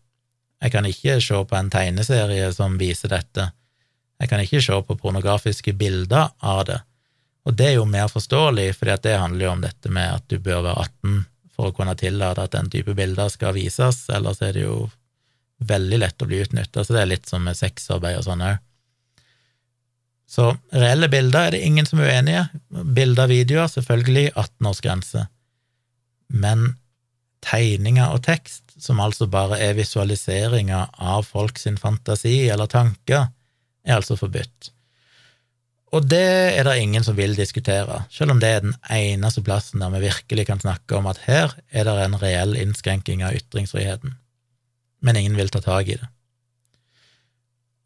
Speaker 1: Jeg kan ikke se på en tegneserie som viser dette. Jeg kan ikke se på pornografiske bilder av det. Og det er jo mer forståelig, fordi det handler jo om dette med at du bør være 18 for å kunne tillate at den type bilder skal vises, ellers er det jo veldig lett å bli utnytta, så det er litt som med sexarbeid og sånn òg. Så reelle bilder er det ingen som er uenige. Bilder og videoer, selvfølgelig 18-årsgrense. Men tegninger og tekst, som altså bare er visualiseringer av folks fantasi eller tanker, er altså forbudt. Og det er det ingen som vil diskutere, selv om det er den eneste plassen der vi virkelig kan snakke om at her er det en reell innskrenking av ytringsfriheten men ingen vil ta tak i det.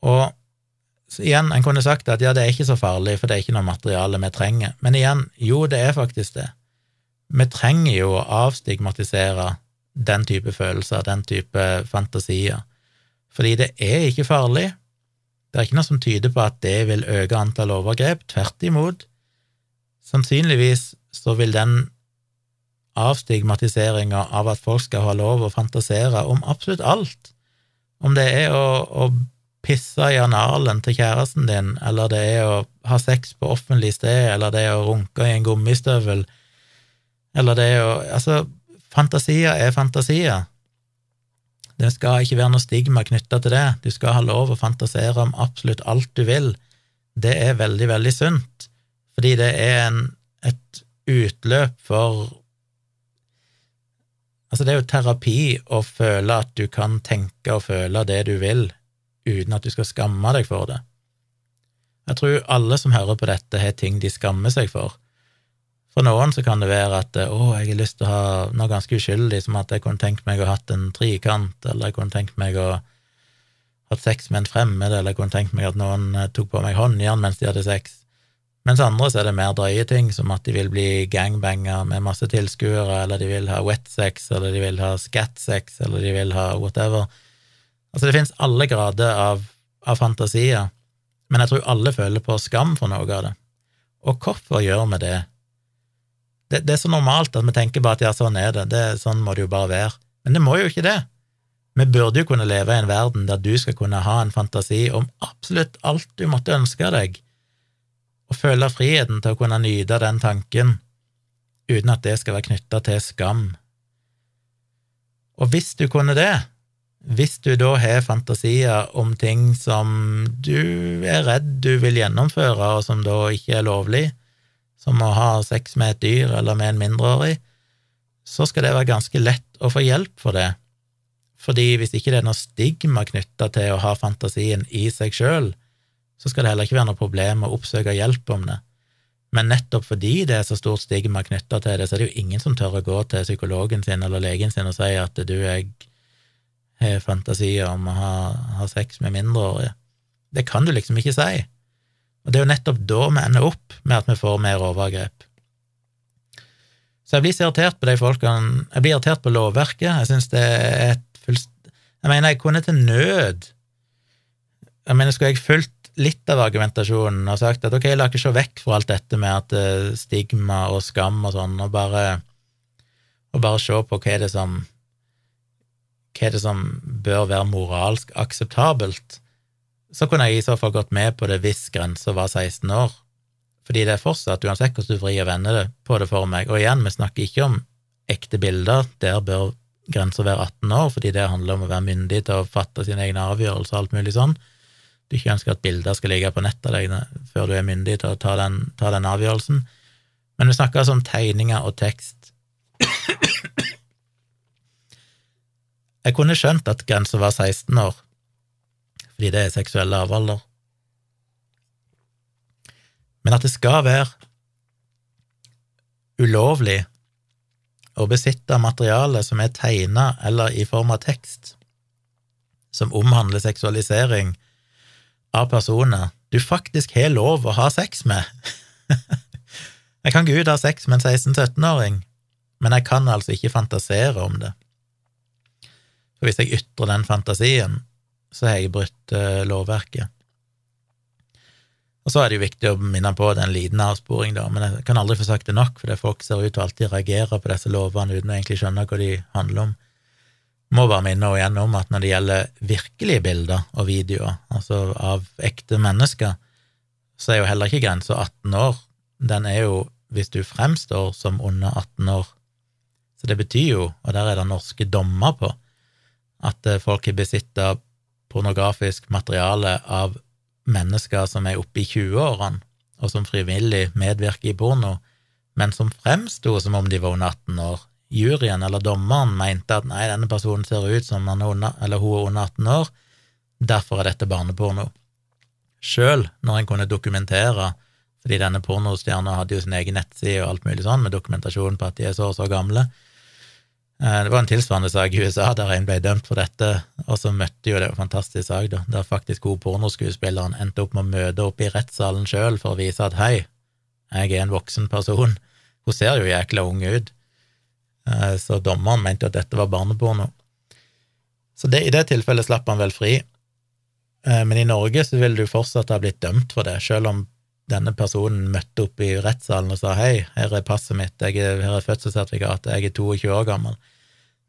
Speaker 1: Og igjen, en kunne sagt at ja, det er ikke så farlig, for det er ikke noe materiale vi trenger, men igjen, jo, det er faktisk det. Vi trenger jo å avstigmatisere den type følelser, den type fantasier, fordi det er ikke farlig. Det er ikke noe som tyder på at det vil øke antall overgrep, tvert imot. Sannsynligvis så vil den avstigmatiseringa av at folk skal ha lov å fantasere om absolutt alt. Om det er å, å pisse i analen til kjæresten din, eller det er å ha sex på offentlig sted, eller det er å runke i en gummistøvel, eller det er å Altså, fantasier er fantasier. Det skal ikke være noe stigma knytta til det. Du skal ha lov å fantasere om absolutt alt du vil. Det er veldig, veldig sunt, fordi det er en, et utløp for Altså, det er jo terapi å føle at du kan tenke og føle det du vil, uten at du skal skamme deg for det. Jeg tror alle som hører på dette, har ting de skammer seg for. For noen så kan det være at å, jeg har lyst til å ha noe ganske uskyldig, som at jeg kunne tenkt meg å ha hatt en trikant, eller jeg kunne tenkt meg å hatt sex med en fremmed, eller jeg kunne tenkt meg at noen eh, tok på meg håndjern mens de hadde sex. Mens andre så er det mer drøye ting, som at de vil bli gangbanger med masse tilskuere, eller de vil ha wet sex, eller de vil ha scat sex, eller de vil ha whatever. Altså, det finnes alle grader av, av, fantasier, men jeg tror alle føler på skam for noe av det. Og hvorfor gjør vi det? Det? Det, er så normalt at vi tenker bare at ja, sånn er det, det sånn må det jo bare være. Men det må jo ikke det. Vi burde jo kunne leve i en verden der du skal kunne ha en fantasi om absolutt alt du måtte ønske deg og føle friheten til å kunne nyte den tanken uten at det skal være knytta til skam. Og hvis du kunne det, hvis du da har fantasier om ting som du er redd du vil gjennomføre, og som da ikke er lovlig, som å ha sex med et dyr eller med en mindreårig, så skal det være ganske lett å få hjelp for det. Fordi hvis ikke det er noe stigma knytta til å ha fantasien i seg sjøl, så skal det heller ikke være noe problem å oppsøke hjelp om det. Men nettopp fordi det er så stort stigma knytta til det, så er det jo ingen som tør å gå til psykologen sin eller legen sin og si at du, jeg har fantasier om å ha, ha sex med mindreårige. Det kan du liksom ikke si. Og det er jo nettopp da vi ender opp med at vi får mer overgrep. Så jeg blir så irritert på de folkene Jeg blir irritert på lovverket. Jeg synes det er et fullst... Jeg mener, jeg kunne til nød Jeg mener, skulle jeg fulgt litt av argumentasjonen og sagt at ok, la ikke se vekk fra alt dette med at uh, stigma og skam og sånn, og bare, og bare se på hva er det som hva er det som bør være moralsk akseptabelt, så kunne jeg i så fall gått med på det hvis grensa var 16 år. Fordi det er fortsatt, uansett hvordan du vrir og vender det på det for meg, og igjen, vi snakker ikke om ekte bilder, der bør grensa være 18 år, fordi det handler om å være myndig til å fatte sine egne avgjørelser og alt mulig sånn du ikke ønsker at bilder skal ligge på nettet deg før du er myndig til å ta den, ta den avgjørelsen. Men vi snakker altså om tegninger og tekst. Jeg kunne skjønt at grensa var 16 år, fordi det er seksuell lavalder. Men at det skal være ulovlig å besitte materiale som er tegna eller i form av tekst, som omhandler seksualisering av personer du faktisk har lov å ha sex med. jeg kan og ha sex med en 16-17-åring, men jeg kan altså ikke fantasere om det. For hvis jeg ytrer den fantasien, så har jeg brutt uh, lovverket. Og så er det jo viktig å minne på det er en liten avsporing, da, men jeg kan aldri få sagt det nok, fordi folk ser ut til alltid reagere på disse lovene uten å egentlig skjønne hva de handler om. Må bare minne igjen om at når det gjelder virkelige bilder og videoer, altså av ekte mennesker, så er jo heller ikke grensa 18 år. Den er jo hvis du fremstår som under 18 år. Så det betyr jo, og der er det norske dommer på, at eh, folk har besittet pornografisk materiale av mennesker som er oppe i 20-årene, og som frivillig medvirker i porno, men som fremsto som om de var under 18 år, juryen eller dommeren mente at nei, denne personen ser ut som han er under, eller hun er under 18 år, derfor er dette barneporno. Sjøl når en kunne dokumentere, fordi denne pornostjerna hadde jo sin egen nettside og alt mulig sånn, med dokumentasjon på at de er så og så gamle. Eh, det var en tilsvarende sak i USA der en ble dømt for dette, og så møtte jo det en fantastisk sak, da, der faktisk hun pornoskuespilleren endte opp med å møte opp i rettssalen sjøl for å vise at hei, jeg er en voksen person. Hun ser jo jækla ung ut, Eh, så dommeren mente at dette var barneporno. Så det, i det tilfellet slapp han vel fri. Eh, men i Norge så ville du fortsatt ha blitt dømt for det, selv om denne personen møtte opp i rettssalen og sa hei, her er passet mitt, er, her er fødselssertifikatet, jeg er 22 år gammel.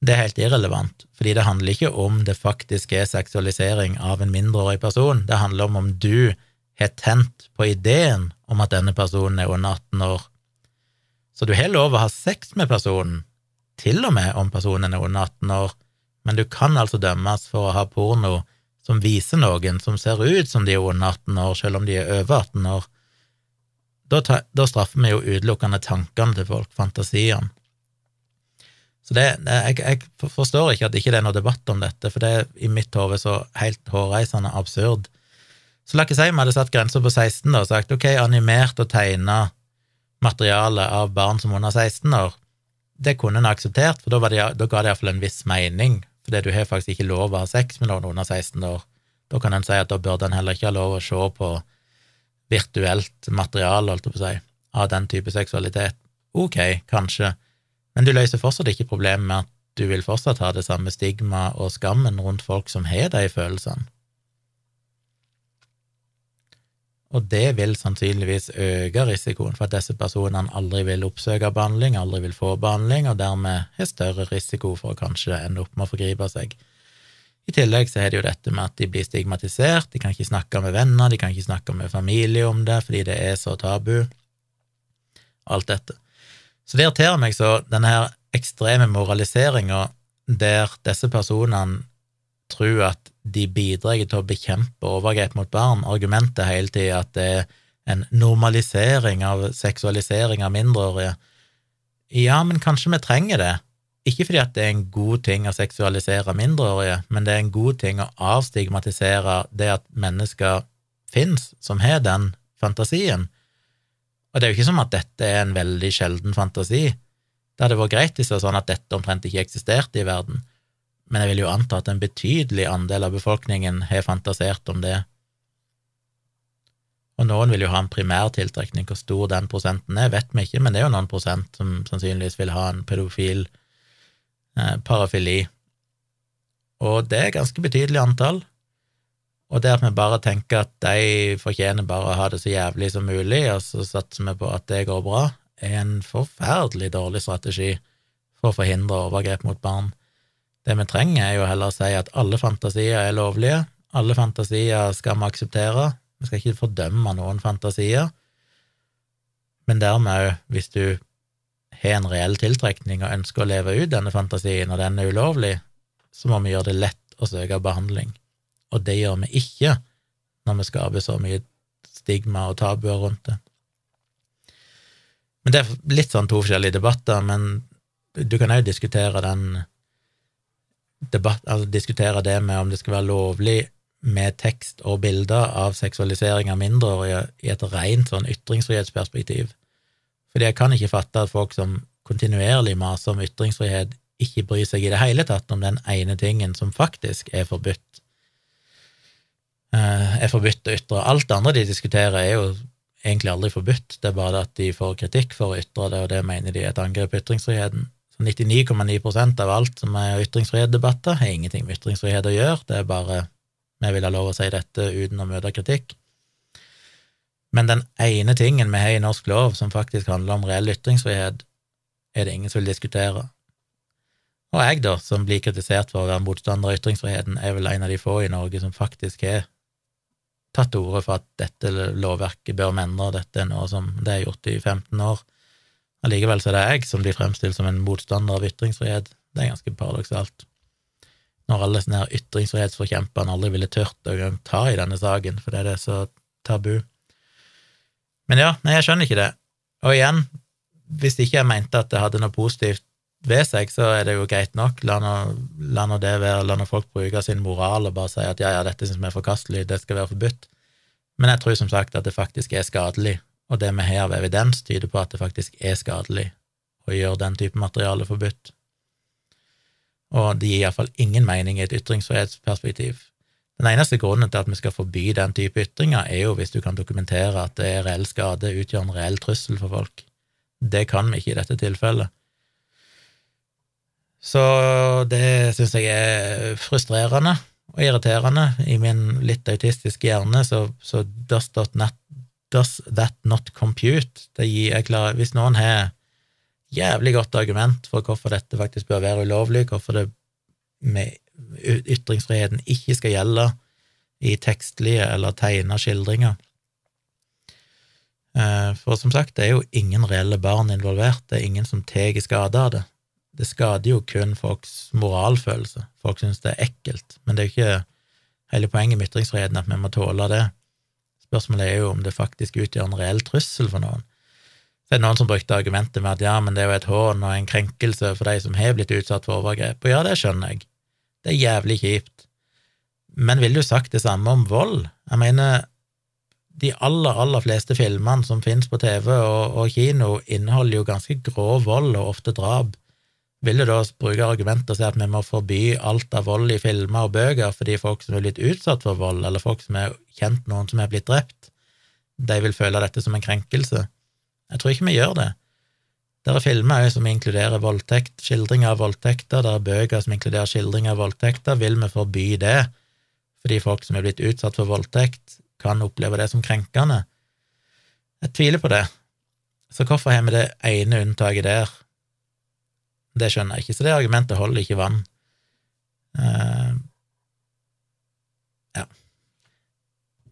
Speaker 1: Det er helt irrelevant, fordi det handler ikke om det faktisk er seksualisering av en mindreårig person, det handler om om du har tent på ideen om at denne personen er under 18 år. Så du har lov å ha sex med personen, til og med om personen er under 18 år, men du kan altså dømmes for å ha porno som viser noen som ser ut som de er under 18 år, selv om de er over 18 år. Da, da straffer vi jo utelukkende tankene til folk, fantasiene. Så det, jeg, jeg, forstår ikke at ikke det er noe debatt om dette, for det er i mitt hode så helt hårreisende absurd. Så la ikke si vi hadde satt grensa på 16 da, og sagt ok, animert og tegna materiale av barn som er under 16 år, det kunne en akseptert, for da, det, da ga det iallfall en viss mening, fordi du har faktisk ikke lov å ha sex med noen under 16 år. Da kan en si at da burde en heller ikke ha lov å se på virtuelt materiale, holdt jeg på å si, av den type seksualitet. Ok, kanskje, men du løser fortsatt ikke problemet med at du vil fortsatt ha det samme stigma og skammen rundt folk som har de følelsene. og det vil sannsynligvis øke risikoen for at disse personene aldri vil oppsøke behandling, aldri vil få behandling, og dermed har større risiko for å kanskje ende opp med å forgripe seg. I tillegg så er det jo dette med at de blir stigmatisert, de kan ikke snakke med venner, de kan ikke snakke med familie om det fordi det er så tabu, alt dette. Så det irriterer meg så, denne her ekstreme moraliseringa der disse personene tror at de bidrar til å bekjempe overgrep mot barn. Argumentet hele tida at det er en normalisering av seksualisering av mindreårige. Ja, men kanskje vi trenger det. Ikke fordi at det er en god ting å seksualisere mindreårige, men det er en god ting å avstigmatisere det at mennesker fins som har den fantasien. Og det er jo ikke som at dette er en veldig sjelden fantasi. Det hadde vært greit hvis det var sånn at dette omtrent ikke eksisterte i verden men jeg vil jo anta at en betydelig andel av befolkningen har fantasert om det. Og noen vil jo ha en primærtiltrekning. Hvor stor den prosenten er, vet vi ikke, men det er jo noen prosent som sannsynligvis vil ha en pedofil eh, parafili. Og det er ganske betydelig antall. Og det at vi bare tenker at de fortjener bare å ha det så jævlig som mulig, og så satser vi på at det går bra, er en forferdelig dårlig strategi for å forhindre overgrep mot barn. Det vi trenger, er jo heller å si at alle fantasier er lovlige, alle fantasier skal vi akseptere, vi skal ikke fordømme noen fantasier, men dermed òg, hvis du har en reell tiltrekning og ønsker å leve ut denne fantasien, og den er ulovlig, så må vi gjøre det lett å søke behandling, og det gjør vi ikke når vi skaper så mye stigma og tabuer rundt det. Men det er litt sånn to forskjellige debatter, men du kan òg diskutere den debatt, altså diskutere det med om det skal være lovlig med tekst og bilder av seksualisering av mindreårige i et rent sånn ytringsfrihetsperspektiv. Fordi jeg kan ikke fatte at folk som kontinuerlig maser om ytringsfrihet, ikke bryr seg i det hele tatt om den ene tingen som faktisk er forbudt. Eh, er forbudt å ytre. Alt det andre de diskuterer, er jo egentlig aldri forbudt, det er bare at de får kritikk for å ytre det, og det mener de er et angrep på ytringsfriheten. Så 99,9% av alt som er ytringsfrihetsdebatter, har ingenting med ytringsfrihet å gjøre, det er bare vi vil ha lov å si dette uten å møte kritikk. Men den ene tingen vi har i norsk lov som faktisk handler om reell ytringsfrihet, er det ingen som vil diskutere. Og jeg, da, som blir kritisert for å være motstander av ytringsfriheten, er vel en av de få i Norge som faktisk har tatt til orde for at dette lovverket bør vi endre, dette er noe som det er gjort i 15 år. Allikevel så er det jeg som blir fremstilt som en motstander av ytringsfrihet. Det er ganske paradoksalt når alle sånne ytringsfrihetsforkjemperne aldri ville tørt å ta i denne saken, for det er så tabu. Men ja, nei, jeg skjønner ikke det. Og igjen, hvis ikke jeg mente at det hadde noe positivt ved seg, så er det jo greit nok. La nå, la nå det være, la nå folk bruke sin moral og bare si at ja, ja, dette syns vi er forkastelig, det skal være forbudt. Men jeg tror som sagt at det faktisk er skadelig, og det vi har av evidens, tyder på at det faktisk er skadelig å gjøre den type materiale forbudt og det gir iallfall ingen mening i et ytringsfrihetsperspektiv. Den eneste grunnen til at vi skal forby den type ytringer, er jo hvis du kan dokumentere at det er reell skade, utgjør en reell trussel for folk. Det kan vi ikke i dette tilfellet. Så det syns jeg er frustrerende og irriterende. I min litt autistiske hjerne så, så does, not, does, that not compute? Gir jeg klar, Hvis noen har jævlig godt argument for hvorfor dette faktisk bør være ulovlig, hvorfor det med ytringsfriheten ikke skal gjelde i tekstlige eller tegna skildringer. Eh, for som sagt, det er jo ingen reelle barn involvert, det er ingen som tar skade av det. Det skader jo kun folks moralfølelse, folk syns det er ekkelt, men det er jo ikke hele poenget med ytringsfriheten at vi må tåle det. Spørsmålet er jo om det faktisk utgjør en reell trussel for noen. Så er det noen som brukte argumentet med at ja, men det er jo et hån og en krenkelse for de som har blitt utsatt for overgrep, og ja, det skjønner jeg, det er jævlig kjipt, men ville du sagt det samme om vold? Jeg mener, de aller, aller fleste filmene som finnes på TV og, og kino, inneholder jo ganske grov vold og ofte drap. Vil du da bruke argumentet og si at vi må forby alt av vold i filmer og bøker fordi folk som er blitt utsatt for vold, eller folk som har kjent noen som er blitt drept, de vil føle dette som en krenkelse? Jeg tror ikke vi gjør det. Det er filmer som inkluderer voldtekt, skildringer av voldtekter, der er bøker som inkluderer skildringer av voldtekter. Vil vi forby det fordi folk som er blitt utsatt for voldtekt, kan oppleve det som krenkende? Jeg tviler på det. Så hvorfor har vi det ene unntaket der? Det skjønner jeg ikke, så det argumentet holder ikke vann. Uh, ja.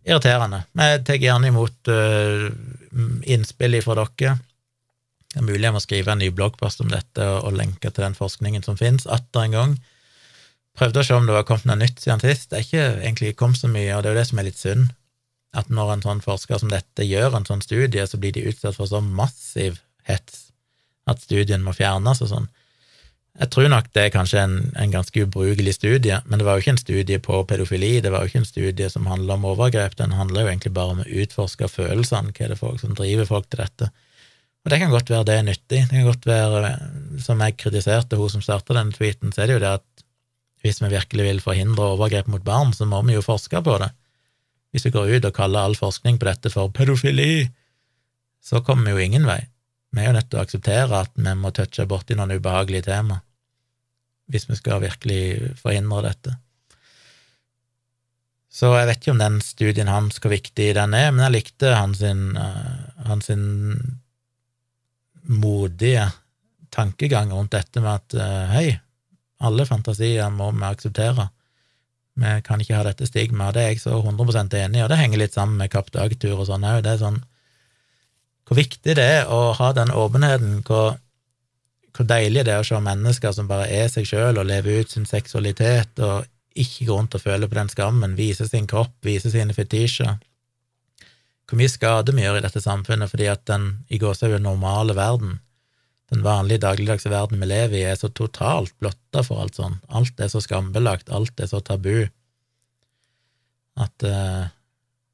Speaker 1: Irriterende. Jeg tar gjerne imot uh, innspill fra dere. Det er mulig jeg må skrive en ny bloggpost om dette og, lenke til den forskningen som finnes, atter en gang. Prøvde å se om det var kommet noe nytt siden sist. Det er ikke egentlig kommet så mye, og det er jo det som er litt synd. At når en sånn forsker som dette gjør en sånn studie, så blir de utsatt for så massiv hets at studien må fjernes og sånn. Jeg tror nok det er kanskje en, en, ganske ubrukelig studie, men det var jo ikke en studie på pedofili, det var jo ikke en studie som handler om overgrep, den handler jo egentlig bare om å utforske følelsene, hva er det folk som driver folk til dette. Og det kan godt være det er nyttig, det kan godt være, som jeg kritiserte hun som starta denne tweeten, så er det jo det at hvis vi virkelig vil forhindre overgrep mot barn, så må vi jo forske på det. Hvis vi går ut og kaller all forskning på dette for pedofili, så kommer vi jo ingen vei. Vi er jo nødt til å akseptere at vi må touche borti noen ubehagelige tema hvis vi skal virkelig forhindre dette. Så jeg vet ikke om den studien hans, hvor viktig den er, men jeg likte hans, uh, hans modige tankegang rundt dette med at uh, hei, alle fantasier må vi akseptere. Vi kan ikke ha dette stigmaet. Det er jeg så 100% enig i, og det henger litt sammen med Kapp Dag-tur og sånn. Det er sånn hvor viktig det er å ha den åpenheten, hvor, hvor, deilig det er å se mennesker som bare er seg sjøl og lever ut sin seksualitet og ikke går rundt og føler på den skammen, viser sin kropp, viser sine fetisjer. Hvor mye skade vi gjør i dette samfunnet fordi at den i gåsehudet normale verden den vanlige dagligdagse verden vi lever i, er så totalt blotta for alt sånn. Alt er så skambelagt, alt er så tabu, at uh,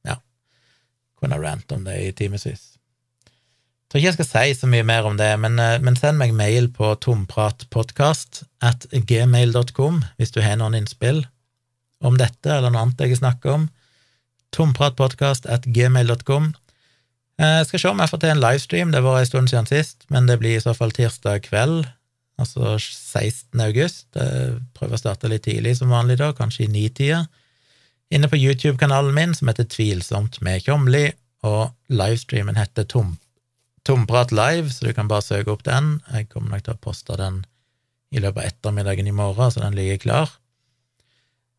Speaker 1: ja, kunne rant om det i timevis. Tror ikke jeg skal si så mye mer om det, men, uh, men send meg mail på tompratpodkast at gmail.com hvis du har noen innspill om dette eller noe annet jeg snakker om. Tompratpodkast at gmail.com. Eh, jeg skal se om jeg får til en livestream, det var en stund siden sist, men det blir i så fall tirsdag kveld, altså 16. august. Jeg prøver å starte litt tidlig som vanlig da, kanskje i nitida. Inne på YouTube-kanalen min, som heter Tvilsomt med Tjomli, og livestreamen heter Tom, Tomprat live, så du kan bare søke opp den. Jeg kommer nok til å poste den i løpet av ettermiddagen i morgen, så den ligger klar.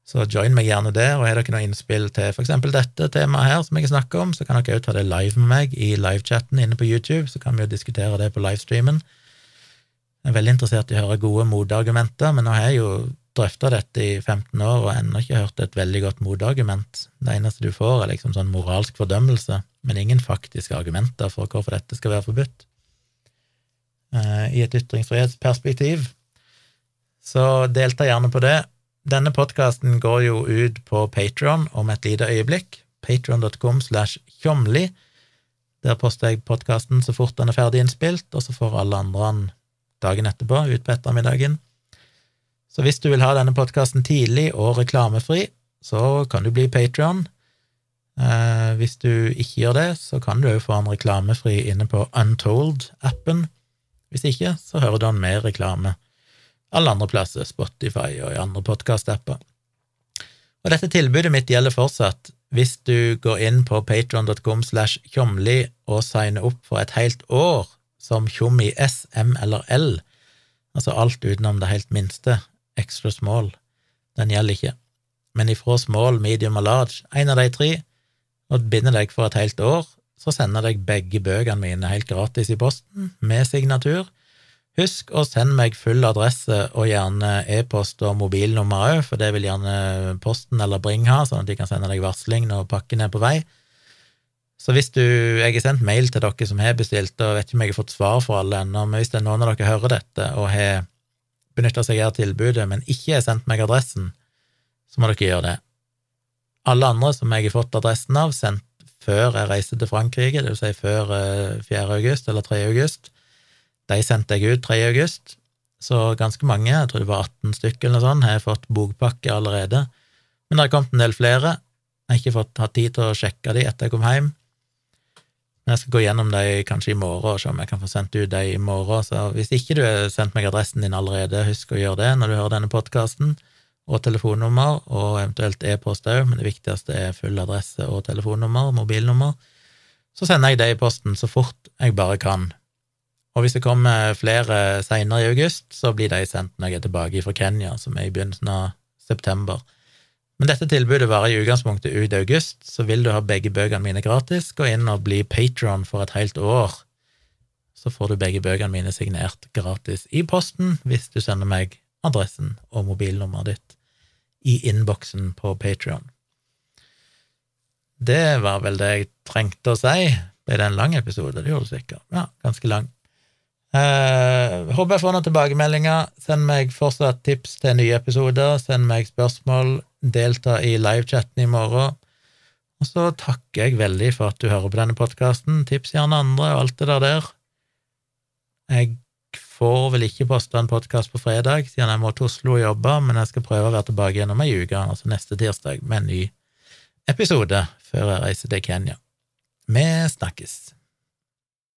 Speaker 1: Så join meg gjerne der, og har dere noe innspill til eksempel dette temaet her som jeg snakker om, så kan dere også ta det live med meg i livechatten inne på YouTube, så kan vi jo diskutere det på livestreamen. Jeg er veldig interessert i å høre gode motargumenter, men nå har jeg jo drøfta dette i 15 år og ennå ikke hørt et veldig godt motargument. Det eneste du får, er liksom sånn moralsk fordømmelse, men ingen faktiske argumenter for hvorfor dette skal være forbudt. Eh, I et ytringsfrihetsperspektiv. Så delta gjerne på det. Denne podkasten går jo ut på Patron om et lite øyeblikk. Patron.com slash tjomli. Der poster jeg podkasten så fort den er ferdig innspilt, og så får alle andre den dagen etterpå, ut på ettermiddagen. Så hvis du vil ha denne podkasten tidlig og reklamefri, så kan du bli Patron. Eh, hvis du ikke gjør det, så kan du òg få den reklamefri inne på Untold-appen. Hvis ikke, så hører du den med reklame alle andre plasser, Spotify og i andre podkast-apper. Og dette tilbudet mitt gjelder fortsatt. Hvis du går inn på patron.com slash tjomli og signer opp for et helt år som tjommi S, M eller L, altså alt utenom det helt minste, extra small, den gjelder ikke. Men ifra small, medium og large, en av de tre, og binder deg for et helt år, så sender jeg begge bøkene mine helt gratis i posten, med signatur, Husk å sende meg full adresse og gjerne e-post og mobilnummer òg, for det vil gjerne Posten eller Bring ha, sånn at de kan sende deg varsling når pakken er på vei. Så hvis du Jeg har sendt mail til dere som har bestilt, og vet ikke om jeg har fått svar for alle ennå, men hvis det er noen av dere hører dette og har benytta seg av tilbudet, men ikke har sendt meg adressen, så må dere gjøre det. Alle andre som jeg har fått adressen av, sendt før jeg reiste til Frankrike, vil si før 4. Eh, august eller 3. august, de sendte jeg ut 3. august, så ganske mange, jeg tror det var 18 stykker eller noe sånt, har fått bokpakke allerede. Men det har kommet en del flere. Jeg har ikke fått hatt tid til å sjekke de etter jeg kom hjem. Men jeg skal gå gjennom de kanskje i morgen og se om jeg kan få sendt ut de i morgen. Så hvis ikke du har sendt meg adressen din allerede, husk å gjøre det når du hører denne podkasten, og telefonnummer, og eventuelt e-post òg, men det viktigste er full adresse og telefonnummer, mobilnummer. Så sender jeg det i posten så fort jeg bare kan. Og hvis det kommer flere seinere i august, så blir de sendt når jeg er tilbake fra Kenya, som er i begynnelsen av september. Men dette tilbudet varer i utgangspunktet ut august, så vil du ha begge bøkene mine gratis. Gå inn og bli patron for et helt år, så får du begge bøkene mine signert gratis i posten hvis du sender meg adressen og mobilnummeret ditt i innboksen på Patrion. Det var vel det jeg trengte å si. Ble det en lang episode? Det gjorde det sikkert. Ja, ganske lang. Uh, håper jeg får noen tilbakemeldinger. Send meg fortsatt tips til nye episoder. Send meg spørsmål. Delta i livechatten i morgen. Og så takker jeg veldig for at du hører på denne podkasten. Tips gjerne andre og alt det der der. Jeg får vel ikke posta en podkast på fredag, siden jeg må til Oslo og jobbe, men jeg skal prøve å være tilbake gjennom om ei uke, altså neste tirsdag, med en ny episode før jeg reiser til Kenya. Vi snakkes.